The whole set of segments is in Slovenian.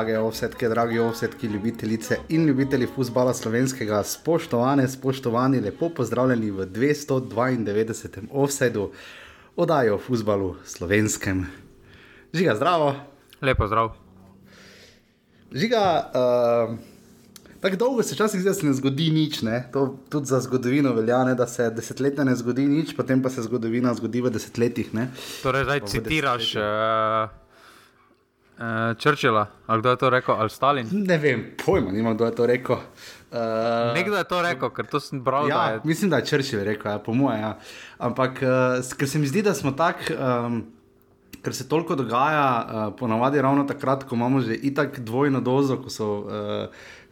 Drage ovsetke, dragi ovsetki, ljubitelice in ljubitelji futbola slovenskega, spoštovane, spoštovani, lepo pozdravljeni v 292. offsetu oddaji o futbalu slovenskem. Žiga, zdravo. Lepo zdrav. Žiga, uh, tako dolgo se včasih se ne zgodi nič. Ne? To tudi za zgodovino velja, ne? da se desetletja ne zgodi nič, potem pa se zgodovina zgodi v desetletjih. Ne? Torej, zdaj citiraš uh, uh, Churchilla, ali kdo je to rekel, ali Stalin? Ne vem, pojma, nimam kdo je to rekel. Uh, Nekdo je to rekel, ker to sem bral. Ja, je... Mislim, da je Churchill rekel, ja, po mojem. Ja. Ampak uh, ker se mi zdi, da smo tako, um, ker se toliko dogaja, uh, ponavadi ravno takrat, ko imamo že itak dvojno dozo, ko so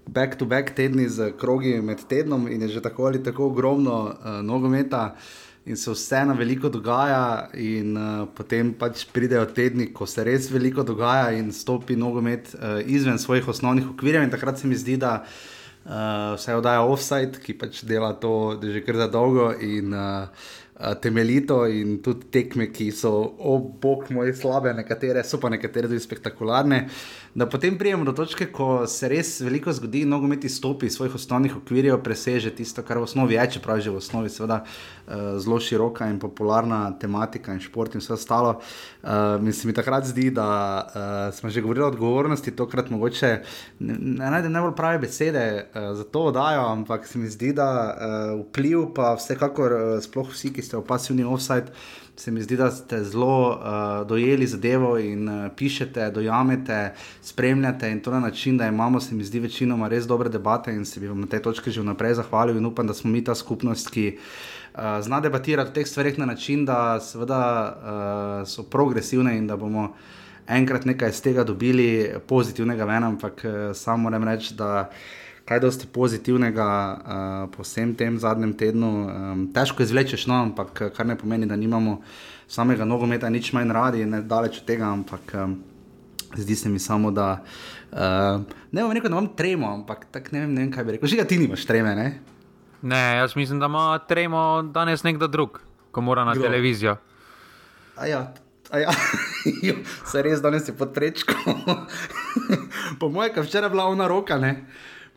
back-to-back uh, -back tedni z krogi med tednom in je že tako ali tako ogromno uh, nogometa. In se vseeno veliko dogaja, in uh, potem pač pridejo tedni, ko se res veliko dogaja, in stopi nogomet uh, izven svojih osnovnih okvirjev. In takrat se mi zdi, da uh, vse oddaja offside, ki pač dela to že kar za dolgo in uh, temeljito, in tudi tekme, ki so, o oh, bog moj, slabe, nekatere so pa nekatere tudi spektakularne. Uh, da potem prijemo do točke, ko se res veliko zgodi, in nogomet izstopi iz svojih osnovnih okvirjev, preseže tisto, kar v osnovi je, čeprav je že v osnovi seveda, uh, zelo široka in popularna tematika in šport in vse ostalo. Uh, mislim, mi takrat zdi, da uh, smo že govorili o odgovornosti, tokrat mogoče ne najdem najbolj prave besede uh, za to oddajo, ampak se mi zdi, da uh, vpliv pa vsekakor, uh, sploh vsi, ki ste v pasivni offside se mi zdi, da ste zelo uh, dojeli zadevo in uh, pišete, dojamete, spremljate in to na način, da imamo, se mi zdi, večinoma res dobre debate in se bi vam na tej točki že vnaprej zahvalil in upam, da smo mi ta skupnost, ki uh, zna debatirati o teh stvarih na način, da seveda uh, so progresivne in da bomo enkrat nekaj iz tega dobili pozitivnega ven, ampak uh, samo moram reči, da kaj dosti pozitivnega uh, po vsem tem zadnjem tednu. Um, težko izvlečeš, no, ampak kar ne pomeni, da nimamo samega nogometa, nič manj radi, ne daleč od tega. Ampak um, zdi se mi samo, da uh, ne bom rekel, da imam tremo, ampak tak, ne, vem, ne vem, kaj bi rekel. Že ti nimaš treme, ne? Ne, jaz mislim, da ima tremo danes nekdo drug, ko mora na Kdo? televizijo. Ja, Ja, se res danes je pod prečko. po mojem, včeraj je bila ona roka, ne?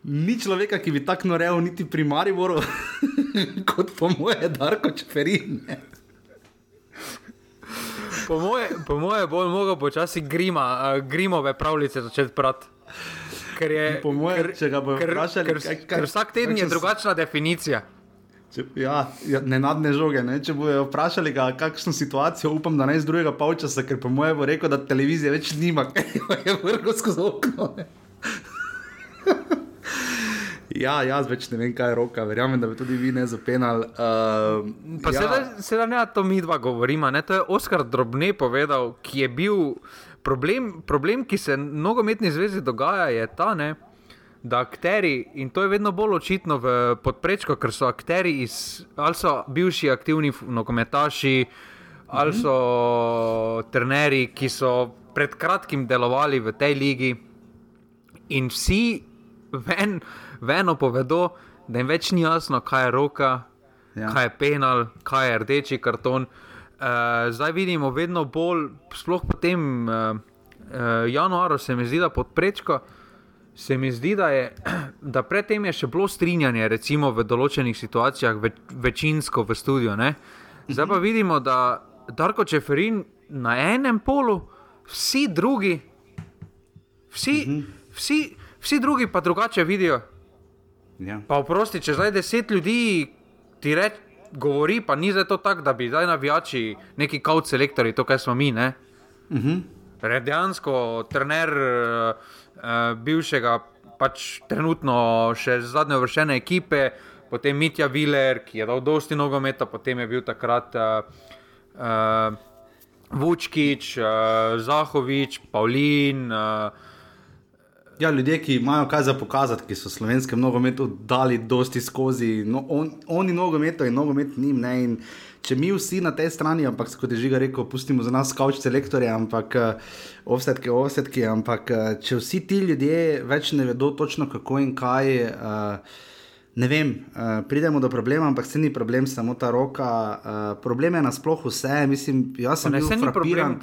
Ni človeka, ki bi tako norel, niti pri Mariboru, kot po moje, Darko Čeferin. Po moje, po moje bo lahko počasi grima, uh, grimove pravljice začeti prati. Ker je po moje, če ga bo vprašali, ker, kaj, kaj, ker vsak teden je drugačna definicija. Če, ja, ja, ne nadne žoge. Ne? Če bojo vprašali, ga, kakšno situacijo, upam, da ne iz drugega polčasa, ker po moje bo rekel, da televizije več nima, ker je vrgo skozi okno. Ja, jaz več ne vem, kaj je roka, verjamem, da bi tudi vi ne zapenali. Uh, ja. Sedaj ne, to mi dva govorimo. To je Oskar Drobne povedal, ki je bil problem, problem ki se nogometni zvezi dogaja, je ta, ne, da akteri, in to je vedno bolj očitno v podprečku, ker so akteri iz, ali so bivši aktivni nogometaši, ali so trenerji, ki so pred kratkim delovali v tej ligi. In vsi ven, veno povedo, da jim več ni jasno, kaj je roka, ja. kaj je penal, kaj je rdeči karton. Uh, zdaj vidimo vedno bolj, sploh po tem uh, uh, januarju, se mi zdi, da pod prečko. Se mi zdi, da, je, da predtem je še bilo strinjanje, recimo v določenih situacijah, ve, večinsko v studiu. Ne? Zdaj pa mhm. vidimo, da Darko Čeferin na enem polu, vsi drugi, vsi, uh mhm. -huh. vsi, vsi drugi pa drugače vidijo. Ja. Pa oprosti, če zdaj deset ljudi ti reče, govori, pa ni za to tako, da bi zdaj navijači neki kaut selektori, to, kar smo mi. Uh mhm. -huh. Dejansko, trener uh, bivšega, pač trenutno še zadnje vršene ekipe, potem Mitja Viler, ki je dal dosti nogometa, potem je bil takrat uh, uh, Vučkič, uh, Zahovič, Pavlin. Uh, Ja, ljudje, ki imajo kaj za pokazati, ki so slovenskem nogometu dali dosti skozi, no, on, oni nogometu in nogomet njim. Ne, in če mi vsi na tej strani, ampak kot je že rekel, pustimo za nas kavč selektorje, ampak eh, offsetke, offsetke, ampak uh, če vsi ti ljudje več ne vedo točno kako in kaj. Uh, Ne vem, uh, pridemo do problema, ampak se ni problem samo ta roka. Uh, problem je nasplošno vse. Mislim, jaz sem bil frapiran.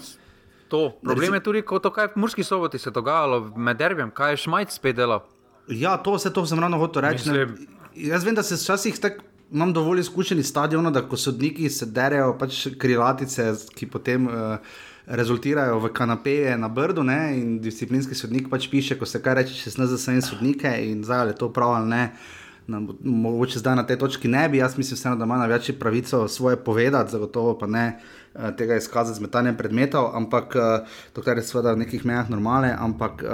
To. Problem je tudi, ko to, kaj v Murski soboti se je dogajalo med derbijem, kaj je Šmajc spet delal. Ja, to vse to sem ravno hotel reči. ne. Mislim- Jaz vem, da se včasih tako. Imam dovolj izkušeni stadion, da ko sodniki se derejo, pač krilatice, ki potem uh, rezultirajo v kanapeje na Brdu. Ne, in disciplinski sodnik pač piše, ko se kaj reče, če snez za svoje sodnike in zdaj ali je to prav ali ne. Na, mogoče zdaj na tej točki ne bi, jaz mislim, vseeno, da ima največ pravico svoje povedati, zagotovo pa ne uh, tega izkazati z metanjem predmetov, ampak to je seveda v nekih mejah normale, ampak.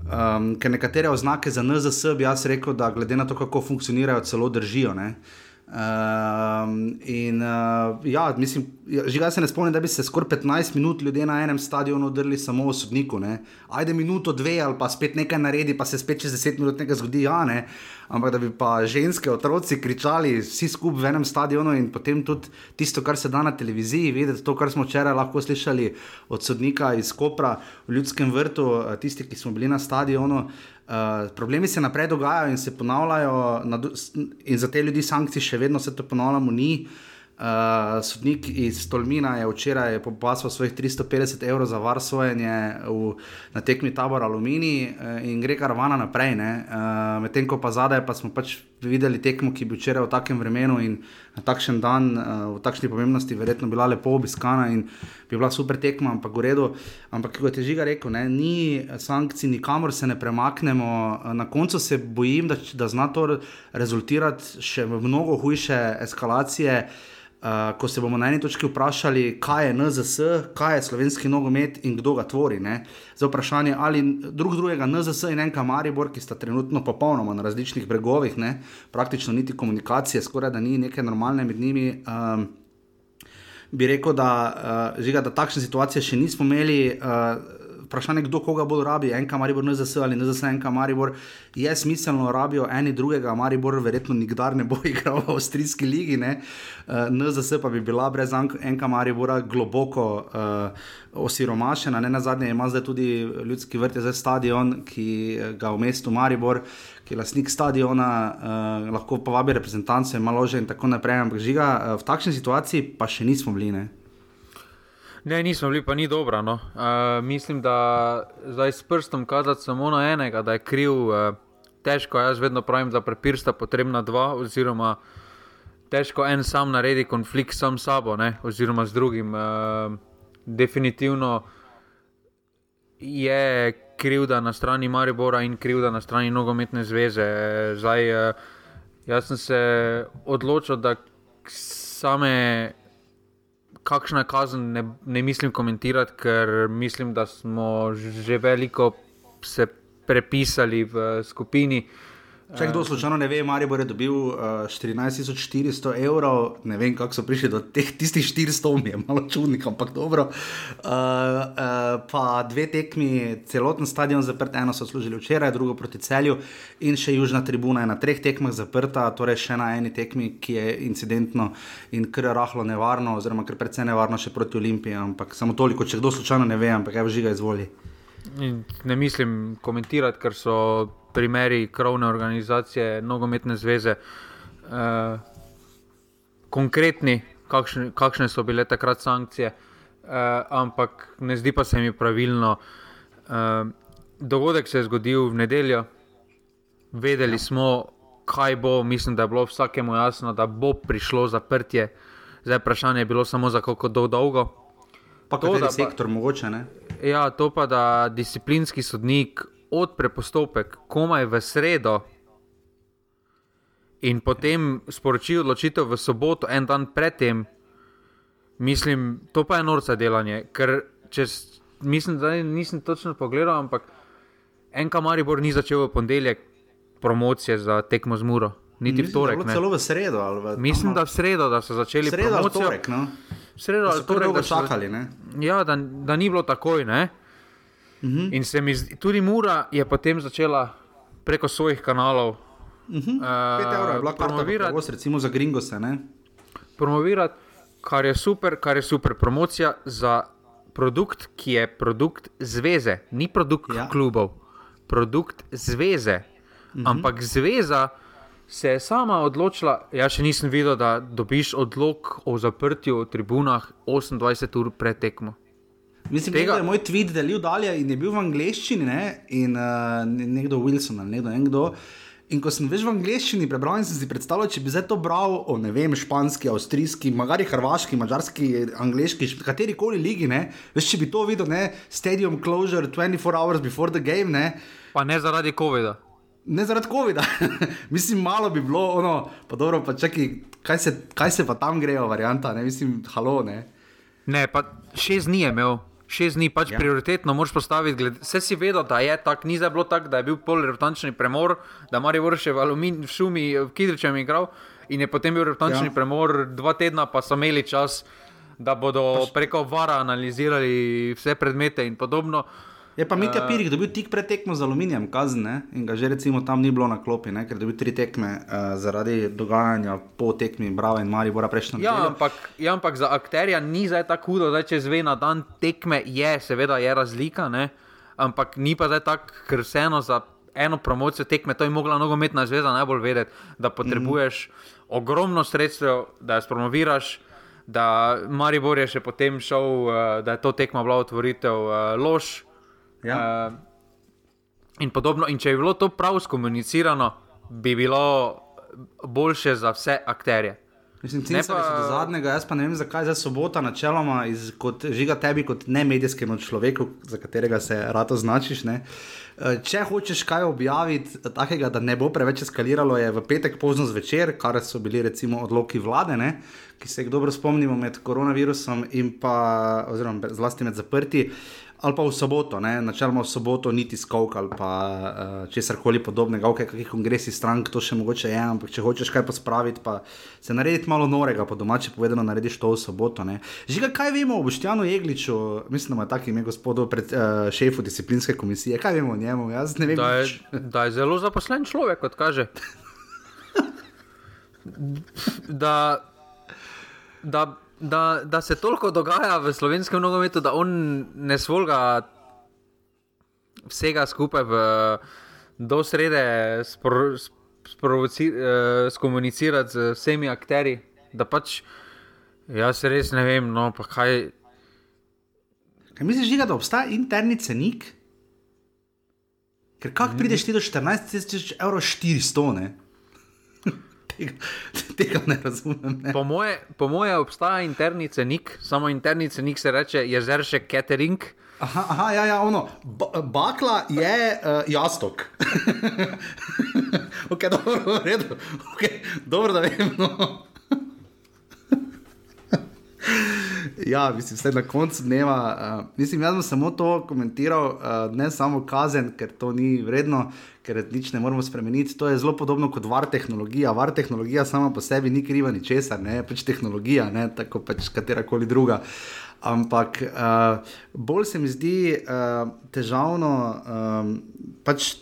Um, ker nekatere oznake za NZS bi jaz rekel, da glede na to, kako funkcionirajo, celo držijo. Ne? Um, in uh, ja, mislim, že jaz se ne spomnim, da bi se skoraj 15 minut ljudje na enem stadionu drli samo o sodniku. Ne? Ajde minuto, dve ali pa spet nekaj naredi, pa se spet čez 10 minut nekaj zgodi. Ja, ne? Ampak da bi pa ženske, otroci kričali vsi skupaj v enem stadionu in potem tudi tisto, kar se da na televiziji, videti to, kar smo včeraj lahko slišali od sodnika iz Kopra v Ljudskem vrtu, eh, tisti, ki smo bili na stadionu. Uh, problemi se naprej dogajajo in se ponavljajo, in za te ljudi sankcij še vedno se to ponavljamo. Ni. Uh, sodnik iz Tolmina je včeraj popasal svojih 350 evrov za varsojenje v, na tekmi tabor Alumini uh, in gre karavana naprej. Uh, Medtem ko pa zadaj pa smo pač videli tekmo, ki bi včeraj v takem vremenu in na takšen dan, uh, v takšni pomembnosti, verjetno bila lepo obiskana in bi bila super tekma, ampak v redu. Ampak kot je Žiga rekel, ne, ni sankcij, nikamor se ne premaknemo. Uh, Na koncu se bojim, da, da zna to re- rezultirati še v mnogo hujše eskalacije. Uh, ko se bomo na eni točki vprašali, kaj je NZS, kaj je slovenski nogomet in kdo ga tvori. Ne? Za vprašanje, ali drug drugega NZS in enka Maribor, ki sta trenutno popolnoma na različnih bregovih, ne? praktično niti komunikacije, skoraj da ni neke normalne med njimi. Um, bi rekel, da, uh, žiga, da takšne situacije še nismo imeli. Uh, Vprašanje, kdo koga bolj rabi, enka Maribor, NZS ali NZS, enka Maribor, je smiselno rabijo eni drugega, Maribor verjetno nikdar ne bo igral v Avstrijski ligi, ne? uh, NZS pa bi bila brez enka Maribora globoko uh, osiromašena, ne na zadnje ima zdaj tudi ljudski vrt, zdaj stadion, ki eh, ga v mestu Maribor, ki je lastnik stadiona, uh, lahko povabi reprezentance, ima lože in tako naprej, ampak žiga, uh, v takšni situaciji pa še nismo bili. Ne? Ne, nismo bili, pa ni dobro. No. Uh, mislim, da zdaj s prstom kazati samo na enega, da je kriv, uh, težko. Jaz vedno pravim, da prepir sta potrebna dva, oziroma težko en sam naredi konflikt sam s sabo, ne, oziroma z drugim. Uh, definitivno je krivda na strani Maribora in krivda na strani nogometne zveze. Zdaj, uh, jaz sem se odločil, da same kakšna je kazen, ne, ne mislim komentirati, ker mislim, da smo že veliko se prepisali v skupini. Če kdo slučajno ne ve, Maribor je dobil uh, 14.400 evrov, ne vem, kako so prišli do teh tistih 400, mi je malo čudnik, ampak dobro. Uh, uh, pa dve tekmi, celoten stadion zaprt, eno so služili včeraj, drugo proti celju in še južna tribuna je na treh tekmah zaprta, torej še na eni tekmi, ki je incidentno in kar rahlo nevarno, oziroma kar precej nevarno še proti Olimpiji, ampak samo toliko, če kdo slučajno ne ve, ampak evo žiga izvoli. In Ne mislim komentirati, ker so primeri krovne organizacije, nogometne zveze, eh, konkretni, kakšne, kakšne so bile takrat sankcije, eh, ampak ne zdi pa se mi pravilno. Eh, dogodek se je zgodil v nedeljo, vedeli ja. smo, kaj bo, mislim, da je bilo vsakemu jasno, da bo prišlo zaprtje. Zdaj vprašanje je bilo samo za kako dol- dolgo. Pa To, da pa- sektor, mogoče ne. Ja, to pa da disciplinski sodnik odpre postopek komaj v sredo in potem sporoči odločitev v soboto, en dan predtem, mislim, to pa je norca delanje. Ker čez, mislim, da nisem točno pogledal, ampak en kamaribor ni začel v ponedeljek promocije za tekmo z Muro, niti v Mislim, je torek. Celo v sredo. V, Mislim, da v sredo, da so začeli Sredo promocijo. torek, no. V Sredo ali torek, da so- čakali, ne. Ja, da, da ni bilo takoj. Ne? Uh Mhm. -huh. In se mi zdi, tudi Mura je potem začela preko svojih kanalov uh -huh. 5 evrov je bila karta promovirati, prevoz, recimo za Gringose, ne. promovirati, kar je super, kar je super promocija za produkt, ki je produkt zveze, ni produkt Ja. klubov, produkt zveze. Uh -huh. Ampak zveza se je sama odločila. Jaz še nisem videl, da dobiš odlog o zaprtju v tribunah 28 ur pred tekmo. Mislim, Tega... da je moj tweet delil dalje in je bil v angleščini, ne? in uh, nekdo Wilson ali nekdo. nekdo In ko sem več v angleščini prebral, sem si predstavljal, če bi zdaj to bral o ne vem, španski, avstrijski, magari hrvaški, mačarski, angliški, kateri koli ligi, ne? veš, če bi to videl, ne? stadium closure 24 hours before the game. Ne? Pa ne zaradi COVID-a. Ne zaradi COVID-a. Mislim, malo bi bilo, ono, pa dobro, pa čakaj, kaj se, kaj se pa tam grejo, varianta, ne mislim, halo. Ne, ne pa šest dni je imel šest dni pač ja. prioritetno moraš postaviti. Vse si vedel, da je tako, ni zdaj bilo tako, da je bil polretančni premor, da Marijo Vrše v aluminiju, v šumi, v Kidričem igral in je potem bil retančni ja. premor, dva tedna pa so imeli čas, da bodo pač... preko vara analizirali vse predmete in podobno. Je pa Mitja eh, Pirik dobil tik pred tekmo z aluminijem, kazen, ne? in ga že recimo tam ni bilo na klopi, ne? ker je dobil tri tekme uh, zaradi dogajanja po tekmi Brava in Mari Bora prejšnjo ja, ampak, ja, ampak za akterja ni zdaj tako hudo, da če zve na dan tekme, je seveda je razlika, ne? ampak ni pa zdaj tako, ker vseeno za eno promocijo tekme, to je mogla nogometna zveza najbolj vedeti, da potrebuješ mm. ogromno sredstev, da jo spromoviraš. Da Maribor je še potem šel, uh, da je to tekma bila otvoritev uh, lož, Ja. Uh, in podobno. In če je bilo to prav skomunicirano, bi bilo boljše za vse akterje. Mislim, ne pa do zadnjega, jaz pa ne vem, zakaj je sobota načeloma iz, kot, žiga tebi kot ne medijskemu človeku, za katerega se rado značiš. Ne? Eh, če hočeš kaj objaviti, takega, da ne bo preveč eskaliralo, je v petek pozno zvečer, kar so bili recimo odloki vlade, ne? ki se jih dobro spomnimo med koronavirusom in pa, oziroma zlasti med zaprti. Uh, ali pa v soboto, ne? načeloma v soboto, niti skok ali pa uh, česar koli podobnega, ok, kakšni kongresi strank, to še mogoče je, ampak če hočeš kaj pospraviti, pa se narediti malo norega, po domače povedano, narediš to v soboto. Ne? Žiga, kaj vemo o Boštjanu Jegliču, mislim, da ima tak ime gospodo pred uh, šefu disciplinske komisije, kaj vemo o njemu, jaz ne vem. Da je, da je zelo zaposlen človek, kot kaže. da, da da, da se toliko dogaja v slovenskem nogometu, da on ne svolga vsega skupaj v, do srede spro, sprovoci, eh, skomunicirati z vsemi akteri. Da pač jaz res ne vem, no pa kaj. Kaj misliš, da obstaja interni cenik? Ker kako prideš ti do 14.000 evrov 400? Ne? Tega, tega ne razumem. Ne. Po, moje, po moje obstaja interni cenik, samo interni cenik se reče jezerše catering. Aha, aha, ja, ja, ono. Ba bakla je uh, jastok. ok, dobro. Okay, dobro, da vem. No. ja, mislim, vse na koncu dneva. Uh, mislim, jaz sem samo to komentiral, uh, ne samo kazen, ker to ni vredno, ker nič ne moramo spremeniti. To je zelo podobno kot var tehnologija. Var tehnologija sama po sebi ni kriva ničesar, ne pač tehnologija, ne tako pač katera koli druga. Ampak uh, bolj se mi zdi uh, težavno, um, pač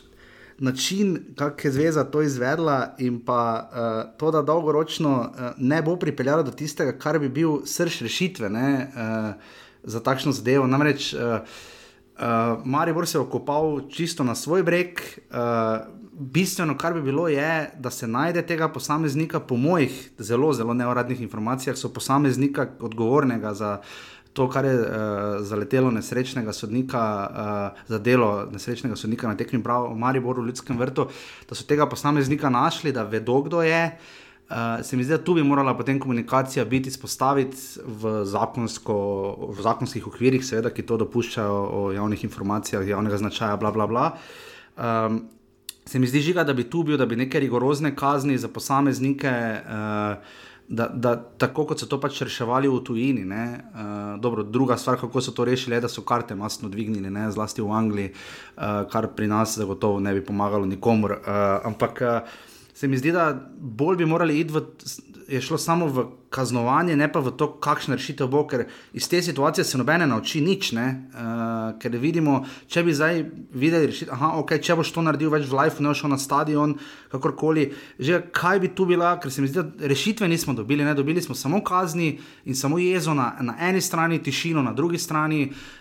način, kako je zveza to izvedla, in pa uh, to, da dolgoročno uh, ne bo pripeljalo do tistega, kar bi bil srč rešitve ne, uh, za takšno zadevo. Namreč uh, uh, Maribor se je okopal čisto na svoj breg. Uh, Bistveno, kar bi bilo, je, da se najde tega posameznika, po mojih zelo, zelo neuradnih informacijah, so posameznika odgovornega za to, kar je uh, zaletelo nesrečnega sodnika, uh, za delo nesrečnega sodnika na tekmi Bravo v Mariboru v Ljudskem vrtu, da so tega posameznika našli, da vedo, kdo je. Uh, se mi zdi, da tu bi morala potem komunikacija biti izpostaviti v, zakonsko, v zakonskih okvirih, seveda, ki to dopuščajo o javnih informacijah, javnega značaja, bla, bla, bla. Um, se mi zdi žiga, da bi tu bil, da bi neke rigorozne kazni za posameznike. Uh, da, da tako kot so to pač reševali v tujini. Uh, dobro, druga stvar, kako so to rešili, je, da so karte masno dvignili, ne? zlasti v Angliji, uh, kar pri nas zagotovo ne bi pomagalo nikomor. Uh, ampak uh, se mi zdi, da bolj bi morali iti v je šlo samo v kaznovanje, ne pa v to, kakšna rešitev bo, ker iz te situacije se nobene nauči nič. Uh, ker vidimo, če bi zdaj videli rešitev, da okay, če boš to naredil več v life, ne šel na stadion, kakorkoli, že kaj bi tu bila, ker se mi zdi, da rešitve nismo dobili, ne? dobili smo samo kazni in samo jezo na, na eni strani, tišino na drugi strani. Uh,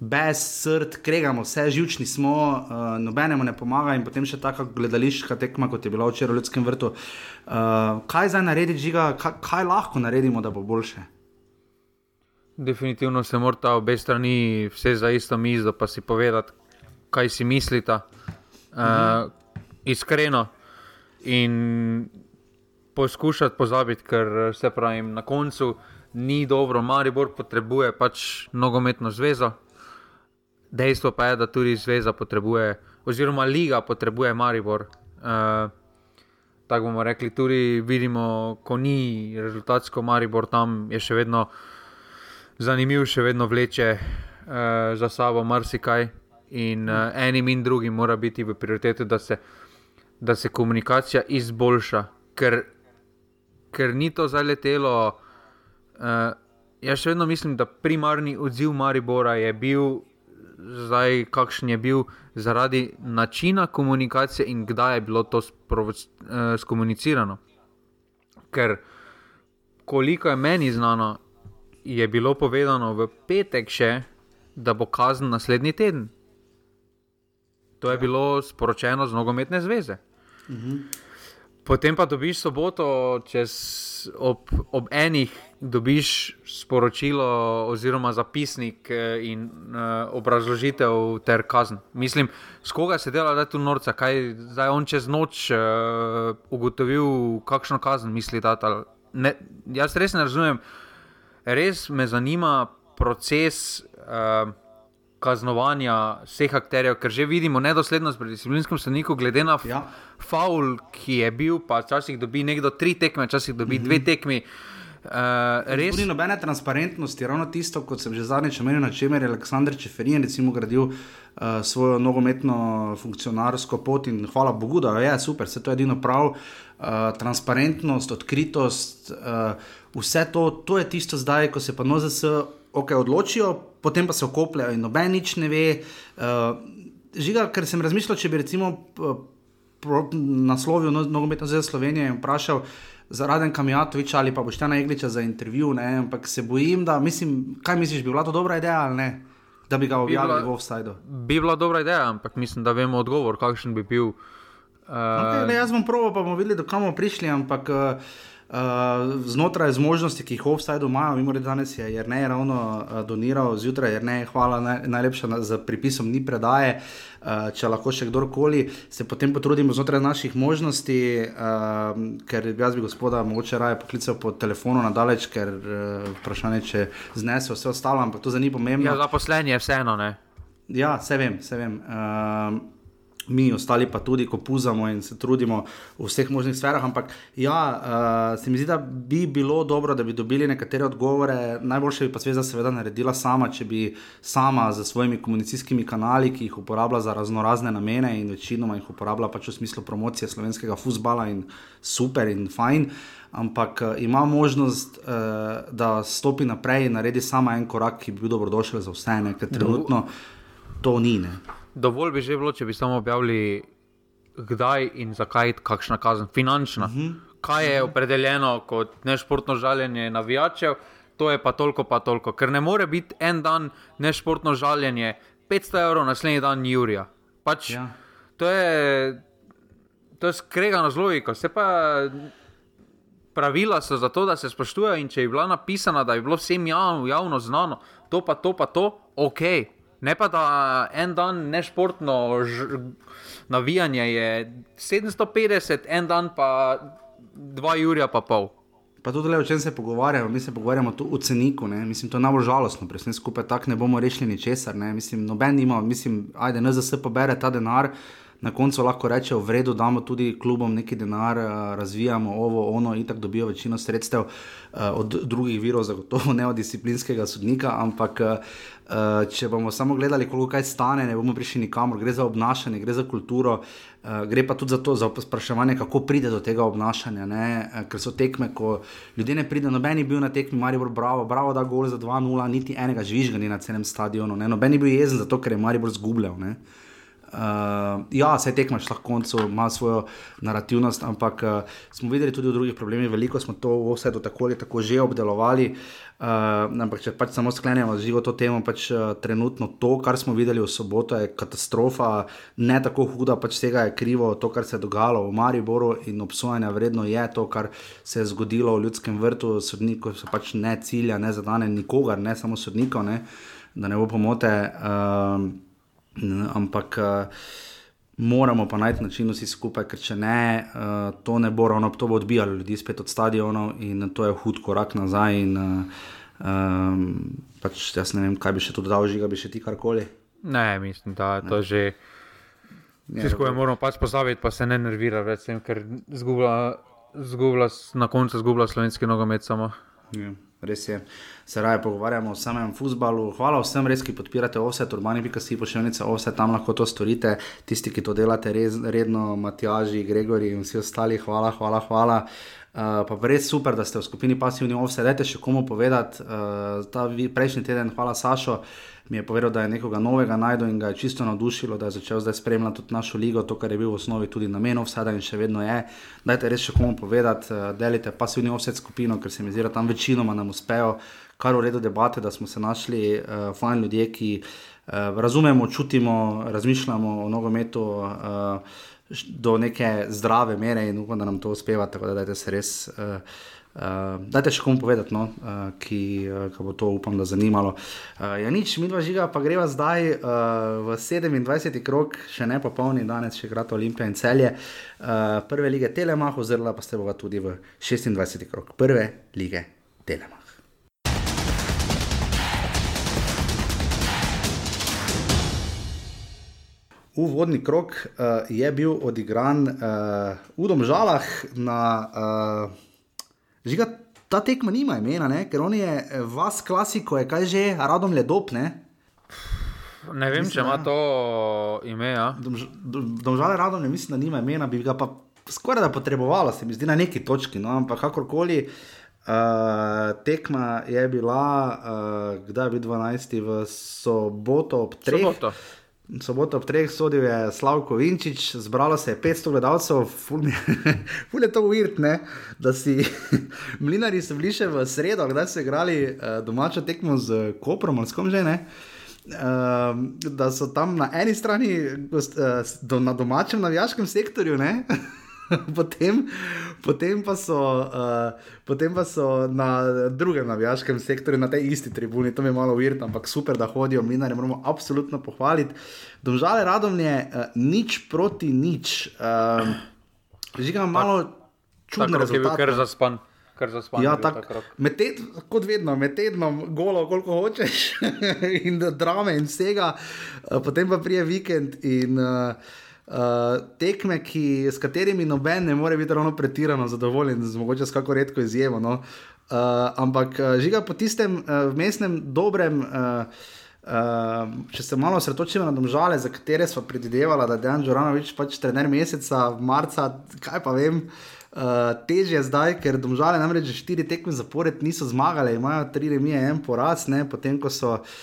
Bez srd, kregamo, vse živčni smo, uh, nobenemu ne pomaga, in potem še tako gledališka tekma, kot je bila včeraj v Ljudskem vrtu. Uh, kaj zdaj narediti, žiga, kaj, kaj lahko naredimo, da bo boljše? definitivno se morata obe strani vse za isto mizo, pa si povedati, kaj si mislita. Mhm. Uh, iskreno in poskušati pozabiti, ker se pravi, na koncu ni dobro, Maribor potrebuje pač nogometno zvezo. Dejstvo pa je, da tudi zveza potrebuje, oziroma liga potrebuje Maribor. Uh, tako bomo rekli, tudi vidimo, ko ni rezultatsko Maribor tam, je še vedno zanimiv, še vedno vleče uh, za sabo marsikaj. In uh, enim in drugim mora biti v prioriteti, da se, da se komunikacija izboljša, ker, ker ni to zdaj letelo. Uh, jaz še vedno mislim, da primarni odziv Maribora je bil zdaj, kakšen je bil zaradi načina komunikacije in kdaj je bilo to uh, skomunicirano. Ker, koliko je meni znano, je bilo povedano v petek še, da bo kazen naslednji teden. To je bilo sporočeno z nogometne zveze. Mhm. Potem pa dobiš soboto, čez, ob, ob enih, dobiš sporočilo, oziroma zapisnik eh, in uh, obrazložitev ter kazen. Mislim, s koga se dela, da je tu norca, kaj zdaj on čez noč uh, ugotovil, kakšno kazen misli ta. Ne, jaz res ne razumem, res me zanima proces. Uh, kaznovanja vseh akterjev, ker že vidimo nedoslednost pri disciplinskem sodniku, glede na ja. faul, ki je bil, pa včasih dobi nekdo tri tekme, včasih dobi mm -hmm. dve tekmi. Uh, res ni nobene transparentnosti, ravno tisto, kot sem že zadnjič omenil, na čemer je Aleksandr Čeferin recimo gradil uh, svojo nogometno funkcionarsko pot in hvala Bogu, da je super, vse to je edino prav. Uh, transparentnost, odkritost, uh, vse to, to je tisto zdaj, ko se pa NOZS okay, odločijo, potem pa se okopljajo in noben nič ne ve. Uh, žiga, ker sem razmišljal, če bi recimo naslovil no, nogometno zvezo Slovenije in vprašal za Raden Kamijatovič ali pa boš ta najgliča za intervju, ne? ampak se bojim, da mislim, kaj misliš, bi bila to dobra ideja ali ne? Da bi ga objavili v offsajdu. Bi bila dobra ideja, ampak mislim, da vemo odgovor, kakšen bi bil. Uh... Okay, ne, jaz bom proval, pa bomo videli, do kam bomo prišli, ampak uh, Uh, znotraj zmožnosti, ki jih offside imajo, mimo reči, danes je Jrnej ravno uh, doniral, zjutraj Jrnej, hvala naj, najlepša na, za pripisom, ni predaje, uh, če lahko še kdorkoli, se potem potrudimo znotraj naših možnosti, uh, ker jaz bi gospoda mogoče raje poklical po telefonu nadaleč, ker uh, vprašanje, če znese vse ostalo, ampak to za ni pomembno. Ja, zaposlenje je vseeno, ne? Ja, se vem, se vem. Uh, mi ostali pa tudi, ko puzamo in se trudimo v vseh možnih sferah. Ampak ja, uh, se mi zdi, da bi bilo dobro, da bi dobili nekatere odgovore. Najboljše bi pa sveda seveda naredila sama, če bi sama z svojimi komunicijskimi kanali, ki jih uporablja za razno razne namene in večinoma jih uporablja pač v smislu promocije slovenskega futbola in super in fajn. Ampak uh, ima možnost, uh, da stopi naprej in naredi sama en korak, ki bi bil dobrodošel za vse, ker trenutno to ni. Ne dovolj bi že bilo, če bi samo objavili, kdaj in zakaj kakšna kazen, finančna. Uh mhm. -huh. Kaj je opredeljeno kot nešportno žaljenje navijačev, to je pa toliko, pa toliko. Ker ne more biti en dan nešportno žaljenje 500 evrov, naslednji dan Jurija. Pač, ja. To je, je skregano z logiko. Pravila so zato, da se spoštujejo, in če je bila napisana, da je bilo vsem javno, javno znano, to pa to, pa to, ok. Ne pa da en dan nešportno navijanje je 750, en dan pa 2 Jurija pa pol. Pa tudi, le, o čem se pogovarjamo, mi se pogovarjamo o ceniku, ne? mislim, to je najbolj žalostno, presne skupaj tako ne bomo rešili ničesar, ne? mislim, noben ima, mislim, ajde, NZS pobere ta denar, na koncu lahko rečejo, v redu, damo tudi klubom neki denar, eh, razvijamo ovo, ono, in tako dobijo večino sredstev uh, od drugih virov, zagotovo ne od disciplinskega sodnika, ampak uh, če bomo samo gledali, koliko kaj stane, ne bomo prišli nikamor, gre za obnašanje, gre za kulturo. Uh, gre pa tudi za to, za spraševanje, kako pride do tega obnašanja. Uh, ker so tekme, ko ljudje ne pridejo, noben je bil na tekmi, Maribor, bravo, bravo, da gol za 2-0, niti enega žvižga ni na celem stadionu. Ne? Noben je bil jezen zato, ker je Maribor zgubljal. Uh, Uh, ja, se tekmaš lahko koncu, ima svojo narativnost, ampak uh, smo videli tudi v drugih problemih, veliko smo to vse do tako ali tako že obdelovali. Uh, ampak če pač samo sklenemo z živo to temo, pač uh, trenutno to, kar smo videli v soboto, je katastrofa, ne tako huda, pač vsega je krivo, to, kar se je dogajalo v Mariboru in obsojanja vredno je to, kar se je zgodilo v ljudskem vrtu, sodnikov se pač ne cilja, ne zadane nikogar, ne samo sodnikov, ne, da ne bo pomote. Uh, ampak uh, moramo pa najti način vsi skupaj, ker če ne, uh, to ne bo ravno, to bo odbijalo ljudi spet od stadionov in to je hud korak nazaj. In, um, pač jaz ne vem, kaj bi še tu dodal, žiga bi še ti karkoli. Ne, mislim, da je to že. Vsi skupaj moramo pač pozaviti, pa se ne nervira več, ker zgubla, zgubla, na koncu zgubla slovenski nogomet samo. Ja res je, se raje pogovarjamo o samem futbalu. Hvala vsem, res, ki podpirate vse, turbani, pika si pošiljnice, vse tam lahko to storite, tisti, ki to delate res, redno, Matjaži, Gregori in vsi ostali, hvala, hvala, hvala. Uh, pa res super, da ste v skupini pasivni ovse. Dajte še komu povedati, uh, prejšnji teden, hvala Sašo mi je povedal, da je nekoga novega najdel in ga je čisto navdušilo, da je začel zdaj spremljati tudi našo ligo, to, kar je bil v osnovi tudi namen vsega in še vedno je. Dajte res še komu povedati, eh, delite pasivni offset skupino, ker se mi zdi, da tam večinoma nam uspejo, kar v redu debate, da smo se našli uh, fajn ljudje, ki uh, razumemo, čutimo, razmišljamo o nogometu. Uh, Do neke zdrave mere, in upam, da nam to uspeva, tako da se res uh, Uh, dajte še komu povedati, no, uh, ki uh, bo to, upam, da zanimalo. Uh, ja, nič, mi dva žiga, pa greva zdaj uh, v 27. krok, še ne popolni, danes še igrata Olimpija in celje. Uh, prve lige Telemach, oziroma pa ste bova tudi v 26. krok, prve lige Telemach. Uvodni krok uh, je bil odigran uh, v Domžalah na. Uh, Žiga, ta tekma nima imena, ne? ker on je eh, vas klasiko, je kaj že, radom le dop. Ne, vem, mislim, če ima to ime. Ja. Domžale radom, ne mislim, da nima imena, bi ga pa skoraj da potrebovalo, se mi zdi na neki točki. No? Ampak kakorkoli. Uh, tekma je bila, uh, kdaj je bil 12. v soboto ob 3. Soboto soboto ob treh sodil je Slavko Vinčič, zbralo se je 500 gledalcev, ful je to uvirt, da si mlinari so bili še v sredo, kdaj so igrali uh, domačo tekmo z Koprom ali s kom že ne. Uh, da so tam na eni strani, uh, do, na domačem navijaškem sektorju, potem, potem, pa so, uh, potem pa so na drugem navijaškem sektorju, na tej isti tribuni, to mi je malo uvirno, ampak super, da hodijo, mi naj moramo absolutno pohvaliti. Domžale radovne, uh, nič proti nič. Uh, Že ga malo čudno razumem. Ker je bil kar zaspan. Ja, tak, med ted, kot vedno, med tednom, golo, koliko hočeš, in drame in vsega, potem pa prije vikend. In, uh, uh, tekme, ki, s katerimi noben ne more biti ravno pretirano zadovoljen, z mogoče s kako redko izjemo. No? Uh, ampak uh, žiga po tistem uh, mestnem dobrem. Uh, Uh, če se malo osredotočimo na domžale, za katere smo predvidevali, da je Dejan Žoranovič pač trener meseca, marca, kaj pa vem, uh, težje zdaj, ker domžale namreč že štiri tekme zapored niso zmagale, imajo tri remije, en poraz, ne, potem ko so uh,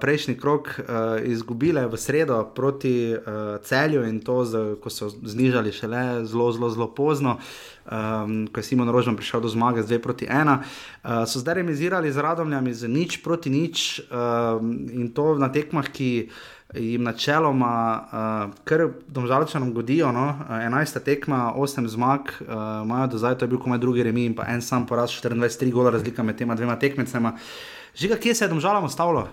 prejšnji krok uh, izgubile v sredo proti uh, celju in to, z, ko so znižali šele zelo, zelo, zelo pozno. Um, ko je Simon Rožman prišel do zmage z 2 proti 1, uh, so zdaj remisirali z radomljami z nič proti nič um, in to na tekmah, ki jim načeloma, uh, kar domžalčanom godijo, no? 11 tekma, 8 zmag, uh, imajo do zdaj, to je bil komaj drugi remi in pa en sam poraz, 24 gola razlika med tema dvema tekmecema. Žiga, kje se je domžalam ostalo?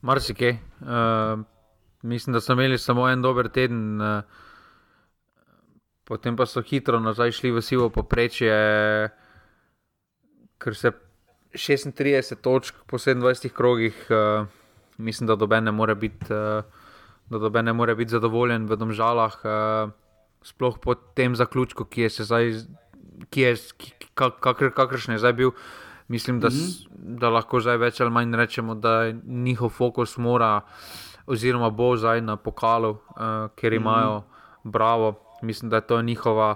Marsikaj. Uh, mislim, da so imeli samo en dober teden, uh, potem pa so hitro nazaj šli v sivo poprečje, ker se 36 točk po 27 krogih, uh, mislim, da doben ne more biti. Uh, Da dobe ne more biti zadovoljen v domžalah, uh, sploh po tem zaključku, ki je zdaj, ki je, kakr, kakršen je zdaj bil. Uh, Mislim, da, mm -hmm. da lahko zdaj več ali manj rečemo, da njihov fokus mora, oziroma bo zdaj na pokalu, uh, ker imajo mm -hmm. bravo. Mislim, da je to njihova,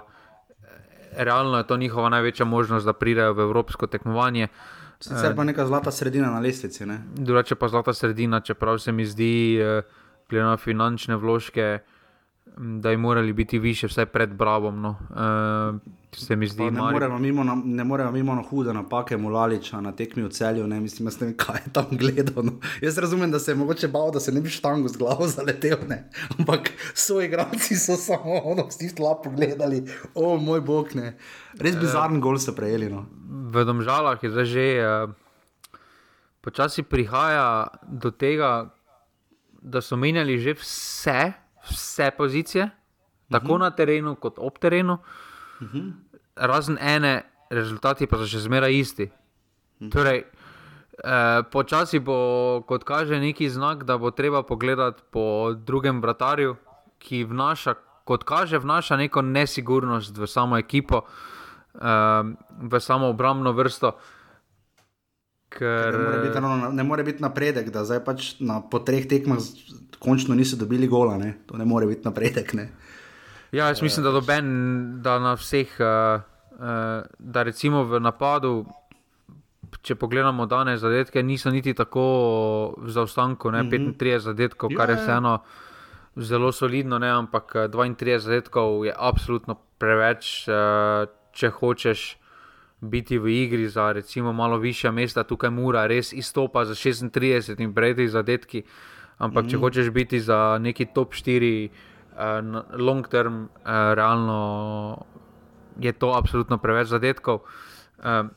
realno je to njihova največja možnost, da pridejo v evropsko tekmovanje. Sicer pa neka zlata sredina na lestvici. Drugače pa zlata sredina, čeprav se mi zdi. Uh, glede na finančne vložke, m, da bi morali biti više, vsaj pred Bravom. No. Uh, se mi zdi, Ne Maribor- moremo mimo, na- ne moremo mimo na hude napake Mulaliča na tekmi v celju, ne mislim, ne vem, kaj je tam gledal. No. Jaz razumem, da se je mogoče bal, da se ne bi štango z glavo zaletel, ne. ampak so igralci so samo ono, vsi tla pogledali, o moj bog, ne. Res bizarni gol so prejeli. No. v Domžalah je zdaj že uh, počasi prihaja do tega, da so menjali že vse, vse pozicije, tako na terenu kot ob terenu, razen ene, rezultati pa so še zmeraj isti. Torej, eh, počasi bo, kot kaže, neki znak, da bo treba pogledati po drugem vratarju, ki vnaša, kot kaže, vnaša neko nesigurnost v samo ekipo, eh, v samo obrambno vrsto. Ker, Ne more, biti, ravno, ne more biti napredek, da zdaj pač na, po treh tekmah končno niso dobili gola. Ne. To ne more biti napredek. Ne. Ja, jaz mislim, da doben, da na vseh, uh, uh, da recimo v napadu, če pogledamo danes zadetke, niso niti tako v zaostanku, ne, 35 zadetkov, kar je Ja, ja. vseeno zelo solidno, ne, ampak eh, 32 zadetkov je absolutno preveč, uh, če hočeš biti v igri za recimo malo višja mesta, tukaj mora res izstopa za 36 in prejti zadetki. Ampak, če hočeš biti za neki top 4, uh, long term, uh, realno je to absolutno preveč zadetkov. Uh,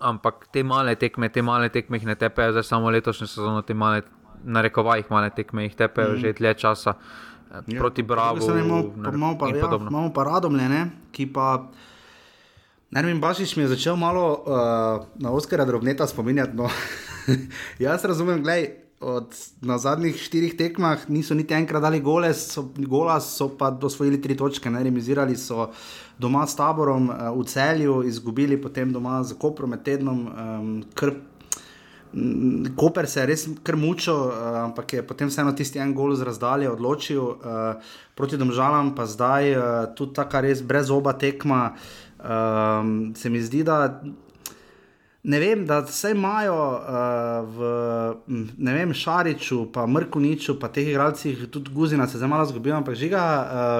ampak te male tekme, te male tekme jih ne tepejo, zdaj samo letošnjo sezono, te male, narekovajih male tekme jih tepejo mm. že dlje časa. Ja. Proti Bravo Imamo, pa- imamo, pa, ja, imamo pa radomlje, ne, ki pa. Nermin Bašič mi je začel malo uh, na Oskarja drobneta spominjati. No. Jaz razumem, gledaj, od, na zadnjih štirih tekmah niso niti enkrat dali gole, so, gola, so pa osvojili tri točke, ne remizirali so doma s taborom uh, v celju, izgubili potem doma z Koprom med tednom, um, kar Mm, Koper se je res kar mučil, uh, ampak je potem vseeno tisti en gol z razdalje odločil uh, proti domžalam, pa zdaj uh, tudi ta res brez oba tekma. Um, se mi zdi, da ne vem, da vse imajo uh, v ne vem, Šariču, pa Mrkuniču, pa teh igralcih, tudi Guzina se zdaj malo zgubijo, ampak žiga.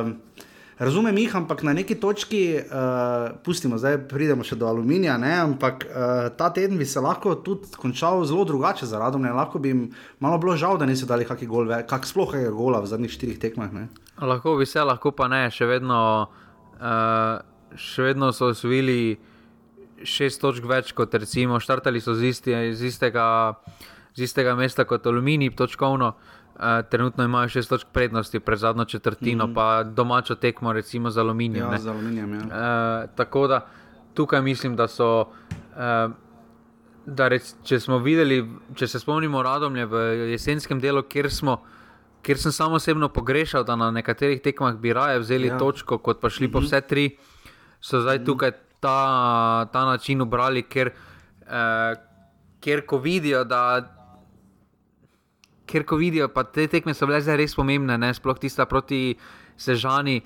Uh, Razumem jih, ampak na neki točki, uh, pustimo, zdaj pridemo še do aluminija, ne, ampak uh, ta teden bi se lahko tudi končal zelo drugače za radom. Lahko bi jim malo bilo žal, da niso dali kakšen gol, ve- kak sploh je gola v zadnjih štirih tekmah. Ne. Lahko bi se, lahko pa ne, še vedno, uh, še vedno so osvojili šest točk več kot recimo, štartali so z, isti, z, istega, z istega mesta kot Aluminij, točkovno. Uh, trenutno imajo šest točk prednosti pred zadnjo četrtino, mm -hmm. pa domačo tekmo, recimo z Aluminijem. Ja, ne. z aluminijem. Ja. Uh, tako da tukaj mislim, da so. Uh, da rec, če smo videli, če se spomnimo Radomlje v jesenskem delu, kjer, smo, kjer sem samo osebno pogrešal, da na nekaterih tekmah bi raje vzeli Ja. točko, kot pa šli po vse tri, so zdaj tukaj ta, ta način obrali, ker, uh, ker ko vidijo, da. Ker ko vidijo, pa te tekme so bile zdaj res pomembne, ne? sploh tista proti Sežani.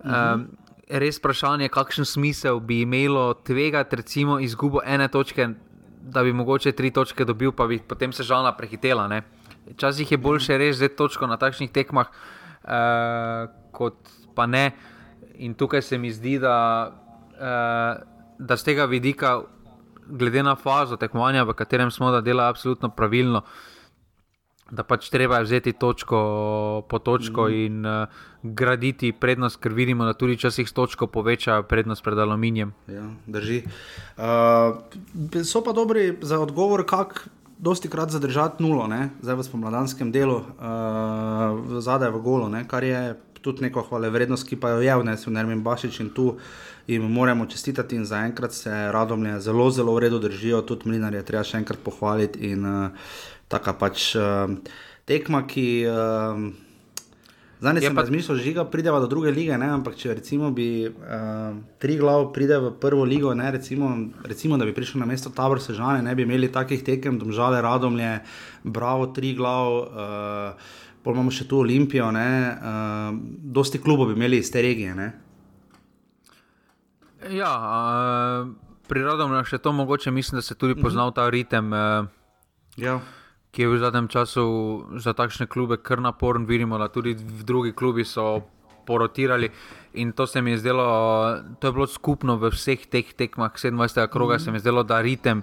Uh -huh. um, res vprašanje, kakšen smisel bi imelo tvegati, recimo, izgubo ene točke, da bi mogoče tri točke dobil, pa bi potem Sežana prehitela. Ne? Včasih je boljše res zdaj točko na takšnih tekmah, uh, kot pa ne. In tukaj se mi zdi, da, uh, da z tega vidika, glede na fazo tekmovanja, v katerem smo, da dela absolutno pravilno. Da pač treba je vzeti točko po točko mm. in uh, graditi prednost, ker vidimo, da tudi časih s točko poveča prednost pred aluminijem. Ja, drži. Uh, so pa dobri za odgovor, kako dosti krat zadržati nulo, ne? zdaj v spomladanskem delu, uh, zadaj v golo, ne? kar je tudi neko hvale vrednost, ki pa jo je vnesel Nermin Bašič in tu jim moramo čestitati in zaenkrat se radomlje zelo, zelo v redu držijo, tudi mlinar je treba še enkrat pohvaliti in uh, taka pač uh, tekma, ki. Uh, Zdaj Je sem pa- razmišljal, že ga prideva do druge lige, ne? ampak če recimo bi uh, tri glav pride v prvo ligo, ne? recimo, recimo da bi prišel na mesto tabor Sežane, ne bi imeli takih tekem, domžale, radomlje, bravo, tri glav. Uh, Pol imamo še tu Olimpijo, ne, uh, dosti klubov bi imeli iz te regije. Ne? Ja, uh, pri Radomlju še to mogoče mislim, da se tudi poznal ta ritem. Uh, Ja. ki je v zadnjem času za takšne klube kar naporen. Vidimo, da tudi drugi klubi so porotirali. In to se mi je zdelo, to je bilo skupno v vseh teh tekmah 27. kroga, mm -hmm. se mi je zdelo, da ritem,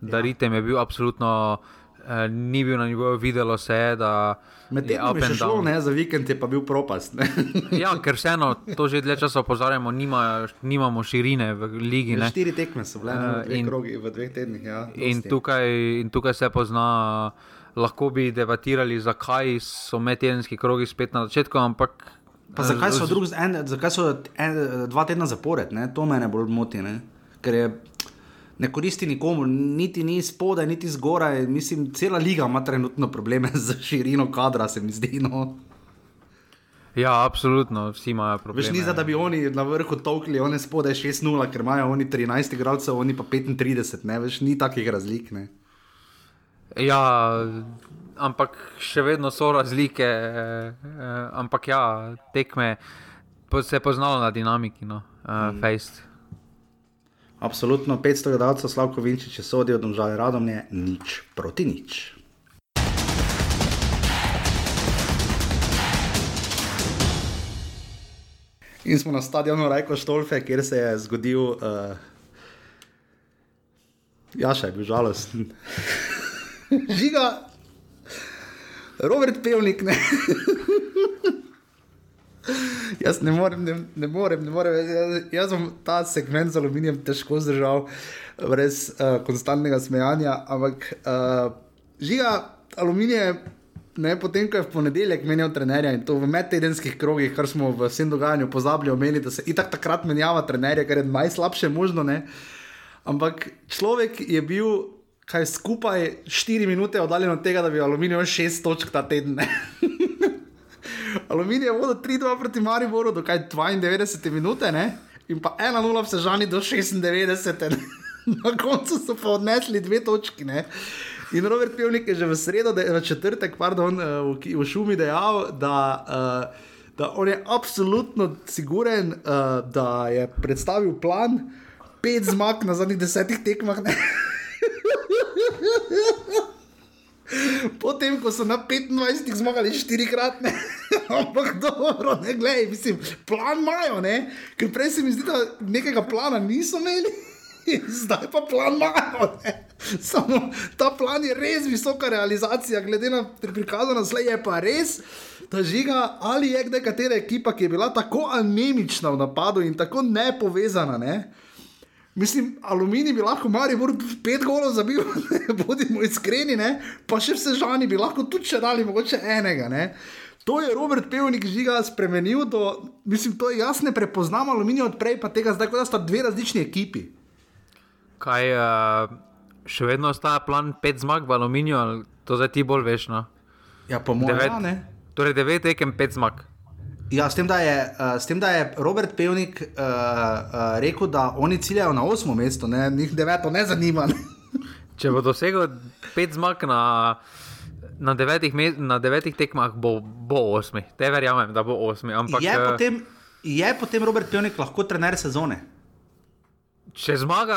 da ja. ritem je bil absolutno. Eh, ni bil na nivoju, videlo se je, da Med je up and down. Ne, za vikend je pa bil propast. ja, ker vseeno, to že dlje časa opozarjamo, nima, nimamo širine v ligi. Ne. Štiri tekme so bile uh, in, krogi, v dveh tednih. Ja, in, tukaj, in tukaj se pozna, lahko bi debatirali, zakaj so medtedenski krogi spet na začetku, ampak. Pa zakaj so, drug, en, zakaj so en, dva tedna zapored, ne? to me ne bolj moti. Ne? Ker je ne koristi nikomu, niti ni spodaj, niti zgoraj. Mislim, cela liga ima trenutno probleme z širino kadra, se mi zdi. No. Ja, absolutno, vsi imajo probleme. Veš, ni za to, da bi oni na vrhu tolkli, oni spodaj 6-0, ker imajo oni 13 igralcev, oni pa 35, ne veš, ni takih razlik. Ne. Ja, ampak še vedno so razlike, eh, ampak ja, tekme se je poznalo na dinamiki, no, uh, mm. face. Absolutno 500 gledalcev, Slavko Vinči, če sodijo, da žal radom je nič proti nič. In smo na stadionu Rajko Štolfe, kjer se je zgodil, uh, ja, še je bil žalosten. Žiga, Robert Pevnik, ne. jaz ne morem, ne, ne morem, ne morem. Jaz, jaz sem ta segment z aluminijem težko zdržal, brez uh, konstantnega smejanja. Ampak uh, žiga aluminije, ne potem, ko je v ponedeljek menjal trenerja in to v medtedenskih krogih, kar smo v vsem dogajanju pozabili omeniti, da se itak takrat menjava trenerja, kar je najslabše možno. Ne? Ampak človek je bil. Kaj skupaj 4 minute oddaljen od tega, da bi aluminij 6 točk ta teden. Aluminij je vodil 3-2 proti Mariboru do 92 minute ne? in pa 1-0 v Sežani do 96. Na koncu so pa odnesli dve točki. Ne? In Robert Pivnik je že v sredo, da je v četrtek, pardon, v, v šumi dejal, da, uh, da on je absolutno siguren, uh, da je predstavil plan, pet zmag na zadnjih desetih tekmah. Potem, ko so na 25 zmagali štirikrat, ne. ampak dobro, ne gledaj, mislim, plan imajo, ne? ker prej se mi zdi, da nekega plana niso imeli. Zdaj pa plan imajo. Samo ta plan je res visoka realizacija, glede na prikazano slej, je pa res. Ta žiga ali je kdaj katera ekipa, ki je bila tako anemična v napadu in tako nepovezana. Ne? Mislim, aluminij bi lahko mari, mora pet golov zabil, bodimo iskreni, ne? pa še vse žani bi lahko tudi če dali, mogoče enega. Ne? To je Robert Pevnik žiga spremenil, do, mislim, to je jasno, prepoznamo aluminij od prej, pa tega zdaj, da sta dve različni ekipi. Kaj, uh, še vedno ostaja plan pet zmag v aluminiju, to zdaj ti bolj veš. No? Ja, po mojem, devet, ne. Torej, devet tekem, pet zmag. Ja, s tem, da je, uh, s tem, da je Robert Pevnik uh, uh, rekel, da oni ciljajo na osmo mesto, ne, njih deveto ne zanima. Če bo dosegel pet zmag na, na, devetih, na devetih tekmah, bo, bo osmi. Te verjamem, da bo osmi. Ampak, je, potem, je potem Robert Pevnik lahko trener sezone? Če zmaga